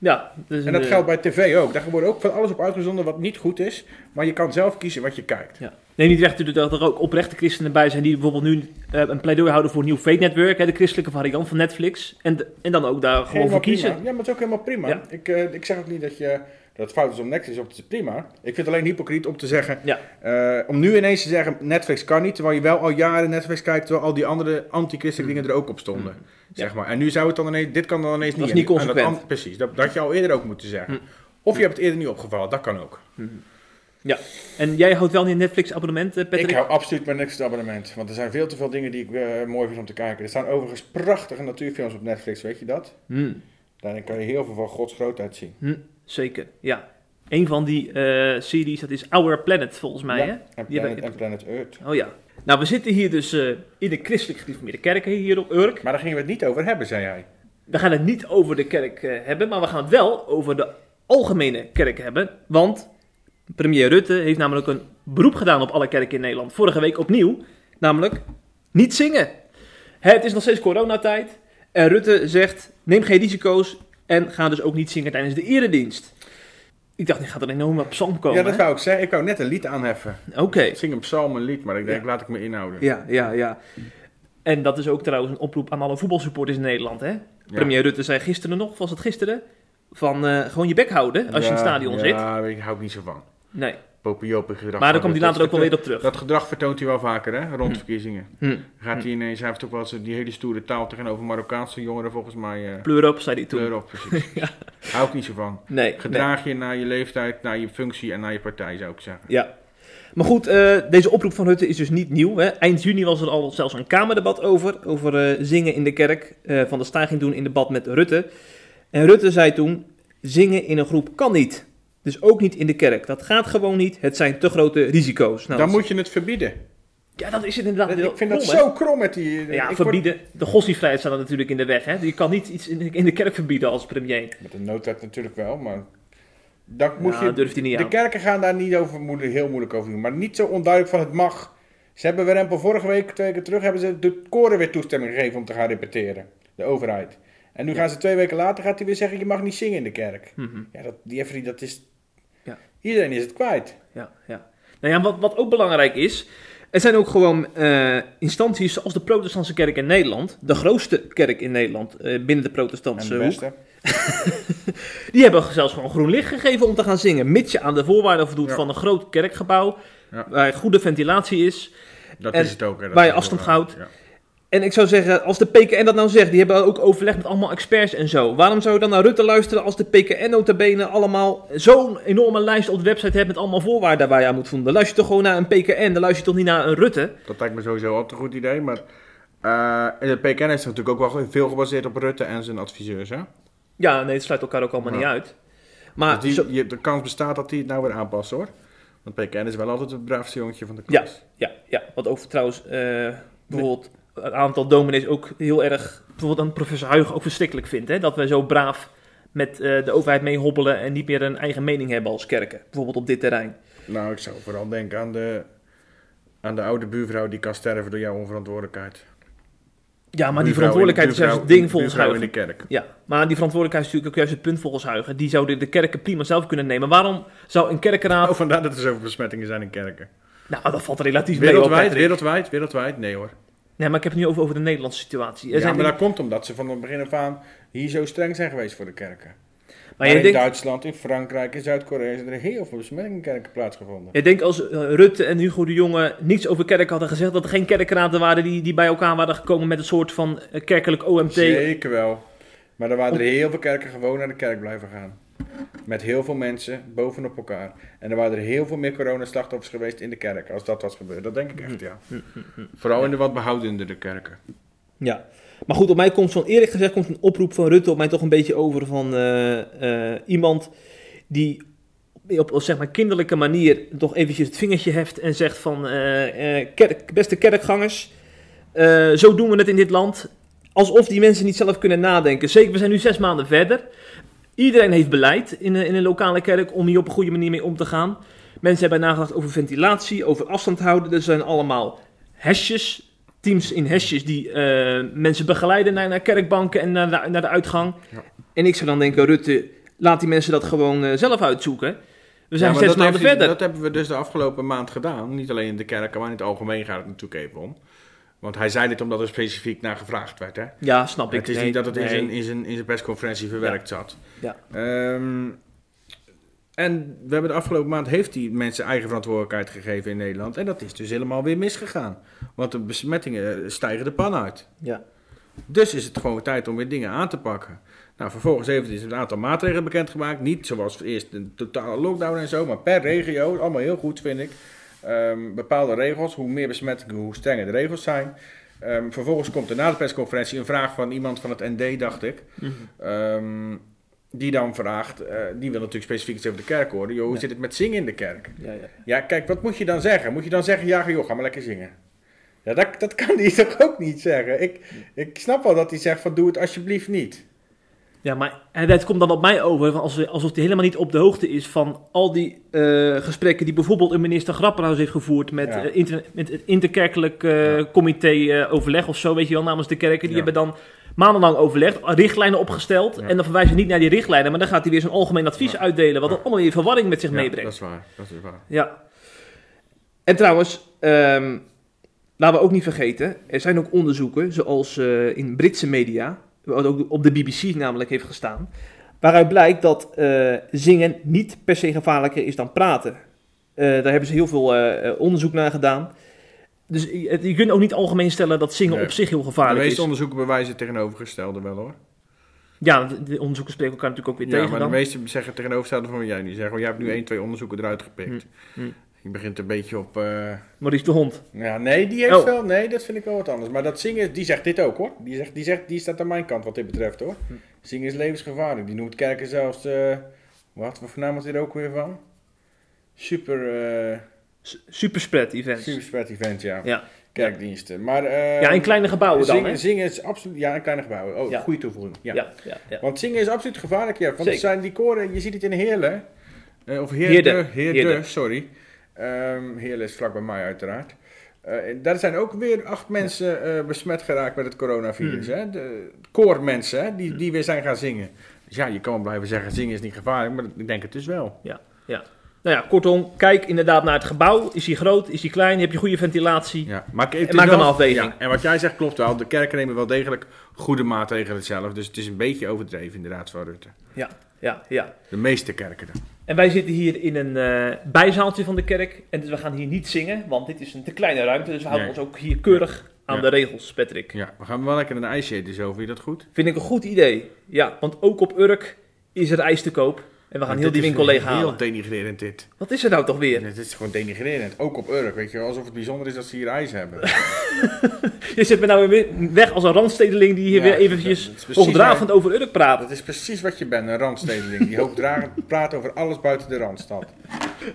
Ja, dus En dat een, geldt bij tv ook. Daar wordt ook van alles op uitgezonden wat niet goed is. Maar je kan zelf kiezen wat je kijkt. Ja. Nee, niet recht dat er ook oprechte christenen bij zijn die bijvoorbeeld nu eh, een pleidooi houden voor een nieuw Fate Network, hè, de christelijke variant van Netflix. En, en dan ook daar gewoon Helemaal voor kiezen. prima. Ja, maar het is ook helemaal prima. Ja. Ik, eh, ik zeg ook niet dat, je, dat het fout is om Netflix op te prima. Ik vind het alleen hypocriet om te zeggen... Ja. eh, om nu ineens te zeggen, Netflix kan niet... terwijl je wel al jaren Netflix kijkt... terwijl al die andere anti-christelijke dingen er ook op stonden. Zeg maar. En nu zou het dan ineens... Dit kan dan ineens Dat niet. is niet dat consequent. precies. Dat, dat had je al eerder ook moeten zeggen. Hm. Of je hebt het eerder niet opgevallen. Dat kan ook. En jij houdt wel niet een Netflix-abonnement, eh, Patrick? Ik hou absoluut mijn Netflix abonnement. Want er zijn veel te veel dingen die ik eh, mooi vind om te kijken. Er staan overigens prachtige natuurfilms op Netflix. Weet je dat? Daarin kan je heel veel van Gods grootheid zien. hm, zeker, ja. Een van die eh, series, dat is Our Planet volgens mij, Ja, hè? En Die Planet, hebben- en Planet Earth. Oh ja. Nou, we zitten hier dus eh, in de christelijk gereformeerde kerken hier op Urk. Maar daar gingen we het niet over hebben, zei hij. We gaan het niet over de kerk eh, hebben, maar we gaan het wel over de algemene kerk hebben. Want premier Rutte heeft namelijk een beroep gedaan op alle kerken in Nederland. Vorige week opnieuw, namelijk niet zingen. Het is nog steeds coronatijd en Rutte zegt neem geen risico's en ga dus ook niet zingen tijdens de eredienst. Ik dacht, nu gaat er een enorme psalm komen. ja, dat wou ik zeggen. Ik wou net een lied aanheffen. Oké. Ik zing een psalm, een lied, maar ik denk, Ja. laat ik me inhouden. Ja, ja, ja. En dat is ook trouwens een oproep aan alle voetbalsupporters in Nederland. Hè? Premier Rutte zei gisteren nog, was het gisteren, van eh, gewoon je bek houden als je in het stadion zit. Ja, ik hou ik niet zo van. Nee, Gedrag. maar daar van komt hij later ook wel weer op terug. Dat gedrag vertoont hij wel vaker, hè, rond Hm. verkiezingen. Hm. Dan Gaat hij ineens, hij heeft ook wel eens die hele stoere taal tegenover Marokkaanse jongeren, volgens mij. eh Pleur op, zei hij toen. kleur op, precies. Hou ik niet zo van. Nee, nee. Gedraag je naar je leeftijd, naar je functie en naar je partij, zou ik zeggen. Ja. Maar goed, eh, deze oproep van Rutte is dus niet nieuw. Hè. Eind juni was er al zelfs een Kamerdebat over. Over eh, zingen in de kerk. van der Staaij ging doen in debat met Rutte. En Rutte zei toen: zingen in een groep kan niet. Dus ook niet in de kerk. Dat gaat gewoon niet. Het zijn te grote risico's. Nou, Dan moet je het verbieden. Ja, dat is het inderdaad. ik vind dat krom, zo krom met die... Ja, ik word- verbieden. De godsdienstvrijheid staat natuurlijk in de weg. Hè. Je kan niet iets in de, kerk verbieden als premier. Met een noodwet natuurlijk wel, maar... Dat moet Ja, je, durft hij niet de aan. kerken gaan daar niet over, moeilijk- heel moeilijk over doen. Maar niet zo onduidelijk van het mag. Ze hebben Rempel vorige week, twee weken terug, hebben ze de koren weer toestemming gegeven om te gaan repeteren. De overheid. En nu gaan ze twee weken later, gaat hij weer zeggen, je mag niet zingen in de kerk. Mhm. Ja, dat, Jeffrey, dat is... Ja. Iedereen is het kwijt. Ja, ja. Nou ja, wat, wat ook belangrijk is. Er zijn ook gewoon eh, instanties zoals de Protestantse Kerk in Nederland. De grootste kerk in Nederland eh, binnen de En Protestantse de hoek. Die hebben zelfs gewoon groen licht gegeven om te gaan zingen. Mits je aan de voorwaarden voldoet Ja. van een groot kerkgebouw. Ja. Waar goede ventilatie is. Dat En is het ook. Hè, waar je afstand houdt. ja. En ik zou zeggen, als de PKN dat nou zegt, die hebben ook overleg met allemaal experts en zo. Waarom zou je dan naar Rutte luisteren als de PKN notabene allemaal zo'n enorme lijst op de website heeft met allemaal voorwaarden waar je aan moet voldoen? Dan luister je toch gewoon naar een PKN, dan luister je toch niet naar een Rutte? Dat lijkt me sowieso altijd een goed idee. Maar eh, de PKN is natuurlijk ook wel veel gebaseerd op Rutte en zijn adviseurs. Hè? Ja, nee, het sluit elkaar ook allemaal Ja. niet uit. Maar Dus die, zo- je, de kans bestaat dat hij het nou weer aanpast hoor. Want PKN is wel altijd het braafste jongetje van de Ja. klas. ja, ja, wat ook trouwens eh, bijvoorbeeld een aantal dominees ook heel erg, bijvoorbeeld een professor Huigen ook verschrikkelijk vindt. Hè? Dat wij zo braaf met eh, de overheid meehobbelen en niet meer een eigen mening hebben als kerken. Bijvoorbeeld op dit terrein. Nou, ik zou vooral denken aan de, aan de oude buurvrouw die kan sterven door jouw onverantwoordelijkheid. Ja, maar die verantwoordelijkheid is in- juist het ding volgens in Huigen. de kerk. Ja, maar die verantwoordelijkheid is natuurlijk ook juist het punt volgens Huigen. Die zouden de kerken prima zelf kunnen nemen. Waarom zou een kerkenraad... Oh, vandaar dat er zoveel besmettingen zijn in kerken. Nou, dat valt relatief mee. Wereldwijd, Patrick. wereldwijd, wereldwijd? Nee hoor. Nee, maar ik heb het nu over, over de Nederlandse situatie. Er Ja, zijn maar dat komt omdat ze van het begin af aan hier zo streng zijn geweest voor de kerken. Maar, in denkt, Duitsland, in Frankrijk, in Zuid-Korea zijn er heel veel besmettingen in kerken plaatsgevonden. jij denkt als eh, Rutte en Hugo de Jonge niets over kerk hadden gezegd, dat er geen kerkraden waren die, die bij elkaar waren gekomen met een soort van eh, kerkelijk OMT. Zeker wel. Maar er waren er heel veel kerken gewoon naar de kerk blijven gaan. Met heel veel mensen bovenop elkaar. En er waren er heel veel meer coronaslachtoffers geweest in de kerk als dat was gebeurd. Dat denk ik echt, ja. Vooral in de wat behoudendere kerken. Ja, maar goed, op mij komt van eerlijk gezegd komt een oproep van Rutte op mij toch een beetje over van eh, eh, iemand die op, op zeg maar kinderlijke manier toch eventjes het vingertje heft en zegt van eh, eh, kerk, beste kerkgangers, eh, zo doen we het in dit land. Alsof die mensen niet zelf kunnen nadenken. Zeker, we zijn nu zes maanden verder. Iedereen heeft beleid in, een- in een lokale kerk om hier op een goede manier mee om te gaan. Mensen hebben nagedacht over ventilatie, over afstand houden. Er zijn allemaal hesjes, teams in hesjes die eh, mensen begeleiden naar, naar kerkbanken en naar de, naar de uitgang. Ja. En ik zou dan denken, Rutte, laat die mensen dat gewoon eh, zelf uitzoeken. We zijn Ja, zes maanden verder. Dat hebben we dus de afgelopen maand gedaan. Niet alleen in de kerken, maar in het algemeen gaat het natuurlijk even om. Want hij zei dit omdat er specifiek naar gevraagd werd. Hè? Ja, snap ik. Het is Nee, niet dat het in, zijn, in, zijn, in zijn persconferentie verwerkt zat. Ja. Ehm, en we hebben de afgelopen maand heeft hij mensen eigen verantwoordelijkheid gegeven in Nederland. En dat is dus helemaal weer misgegaan. Want de besmettingen stijgen de pan uit. Ja. Dus is het gewoon tijd om weer dingen aan te pakken. Nou, vervolgens heeft hij dus een aantal maatregelen bekendgemaakt. Niet zoals eerst een totale lockdown en zo, maar per regio. Allemaal heel goed, vind ik. Ehm, bepaalde regels. Hoe meer besmettingen, hoe strenger de regels zijn. Ehm, vervolgens komt er na de persconferentie een vraag van iemand van het ND, dacht ik. Mhm. Ehm, die dan vraagt, eh, die wil natuurlijk specifiek iets over de kerk horen. Joh, hoe Ja. zit het met zingen in de kerk? Ja, ja. Ja, kijk, wat moet je dan zeggen? Moet je dan zeggen, ja joh, ga maar lekker zingen? Ja, dat, dat kan hij toch ook niet zeggen? Ik, ik snap wel dat hij zegt van, doe het alsjeblieft niet. Ja, maar het komt dan op mij over alsof hij helemaal niet op de hoogte is van al die eh, gesprekken die bijvoorbeeld een minister Grapperhaus heeft gevoerd met, Ja. eh, inter- met het interkerkelijk eh, Ja. comité overleg of zo, weet je wel, namens de kerken. Die Ja. hebben dan maandenlang overlegd, richtlijnen opgesteld en dan verwijzen ze niet naar die richtlijnen, maar dan gaat hij weer zo'n algemeen advies uitdelen, wat dan allemaal weer verwarring met zich meebrengt. dat is waar, dat is waar. Ja. En trouwens, ehm, laten we ook niet vergeten, er zijn ook onderzoeken, zoals in Britse media, wat ook op de BBC namelijk heeft gestaan, waaruit blijkt dat eh, zingen niet per se gevaarlijker is dan praten. Eh, daar hebben ze heel veel eh, onderzoek naar gedaan. Dus je, je kunt ook niet algemeen stellen dat zingen Nee. op zich heel De gevaarlijk meeste is. onderzoeken bewijzen het tegenovergestelde wel hoor. Ja, de, de onderzoeken spreken elkaar natuurlijk ook weer Ja, tegen maar de dan. meeste zeggen tegenovergestelde van wat jij nu zegt. Want jij hebt nu één, twee onderzoeken eruit gepikt. Hm, hm. Je begint een beetje op... eh, Maurice de Hond. Ja, nee, die heeft Oh. wel... Nee, dat vind ik wel wat anders. Maar dat zingen, die zegt dit ook hoor. Die, zegt, die, zegt, die staat aan mijn kant wat dit betreft hoor. Hm. Zingen is levensgevaarlijk. Die noemt kerken zelfs... eh, wat, wat voor naam was dit ook weer van? Super... S- Superspread events. super spread event, ja. Ja. Kerkdiensten. Maar... ja, in kleine gebouwen dan, zingen, hè? zingen is absoluut... Ja, in kleine gebouwen. Oh, Ja. goede toevoeging. Ja. Ja, ja, ja. Want zingen is absoluut gevaarlijk, ja. Want Zeker. er zijn die koren, je ziet het in Heerlen. of Heerde, Heerde. Heerde, Heerde. sorry. Ehm Heerlen is vlak bij mij uiteraard. Eh, daar zijn ook weer acht mensen eh, besmet geraakt met het coronavirus. Hmm. Hè? De koormensen, hè? Die, die weer zijn gaan zingen. Dus ja, je kan wel blijven zeggen, zingen is niet gevaarlijk, maar ik denk het dus wel. Nou ja, kortom, kijk inderdaad naar het gebouw. Is hij groot? Is hij klein? Heb je goede ventilatie? Ja, maar het is En maak dan een afweging. Ja, en wat jij zegt klopt wel. De kerken nemen wel degelijk goede maatregelen zelf. Dus het is een beetje overdreven inderdaad van Rutte. Ja, ja. De meeste kerken dan. En wij zitten hier in een eh, bijzaaltje van de kerk. En dus we gaan hier niet zingen, want dit is een te kleine ruimte. Dus we houden Nee. ons ook hier keurig aan Ja. de regels, Patrick. Ja, we gaan wel lekker een ijsje eten zo. Vind je dat goed? Vind ik een goed idee. Ja, want ook op Urk is er ijs te koop. En we gaan heel die winkel leeg Heel denigrerend dit. Wat is er nou toch weer? Het is gewoon denigrerend. Ook op Urk, weet je wel. Alsof het bijzonder is dat ze hier ijs hebben. Je zit me nou weer weg als een randstedeling die hier Ja, weer eventjes hoogdravend over Urk praat. Dat is precies wat je bent, een randstedeling. Die hoogdragend praat over alles buiten de randstad.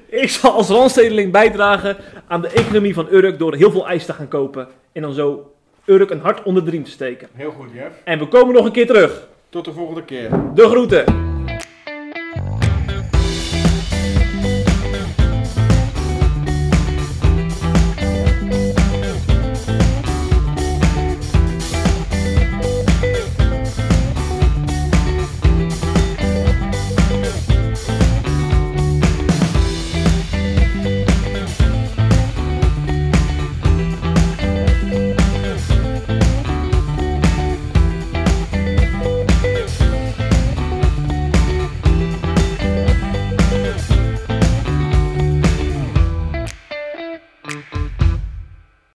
Ik zal als randstedeling bijdragen aan de economie van Urk door heel veel ijs te gaan kopen. En dan zo Urk een hart onder de riem te steken. Heel goed, Jeff. En we komen nog een keer terug. Tot de volgende keer. De groeten!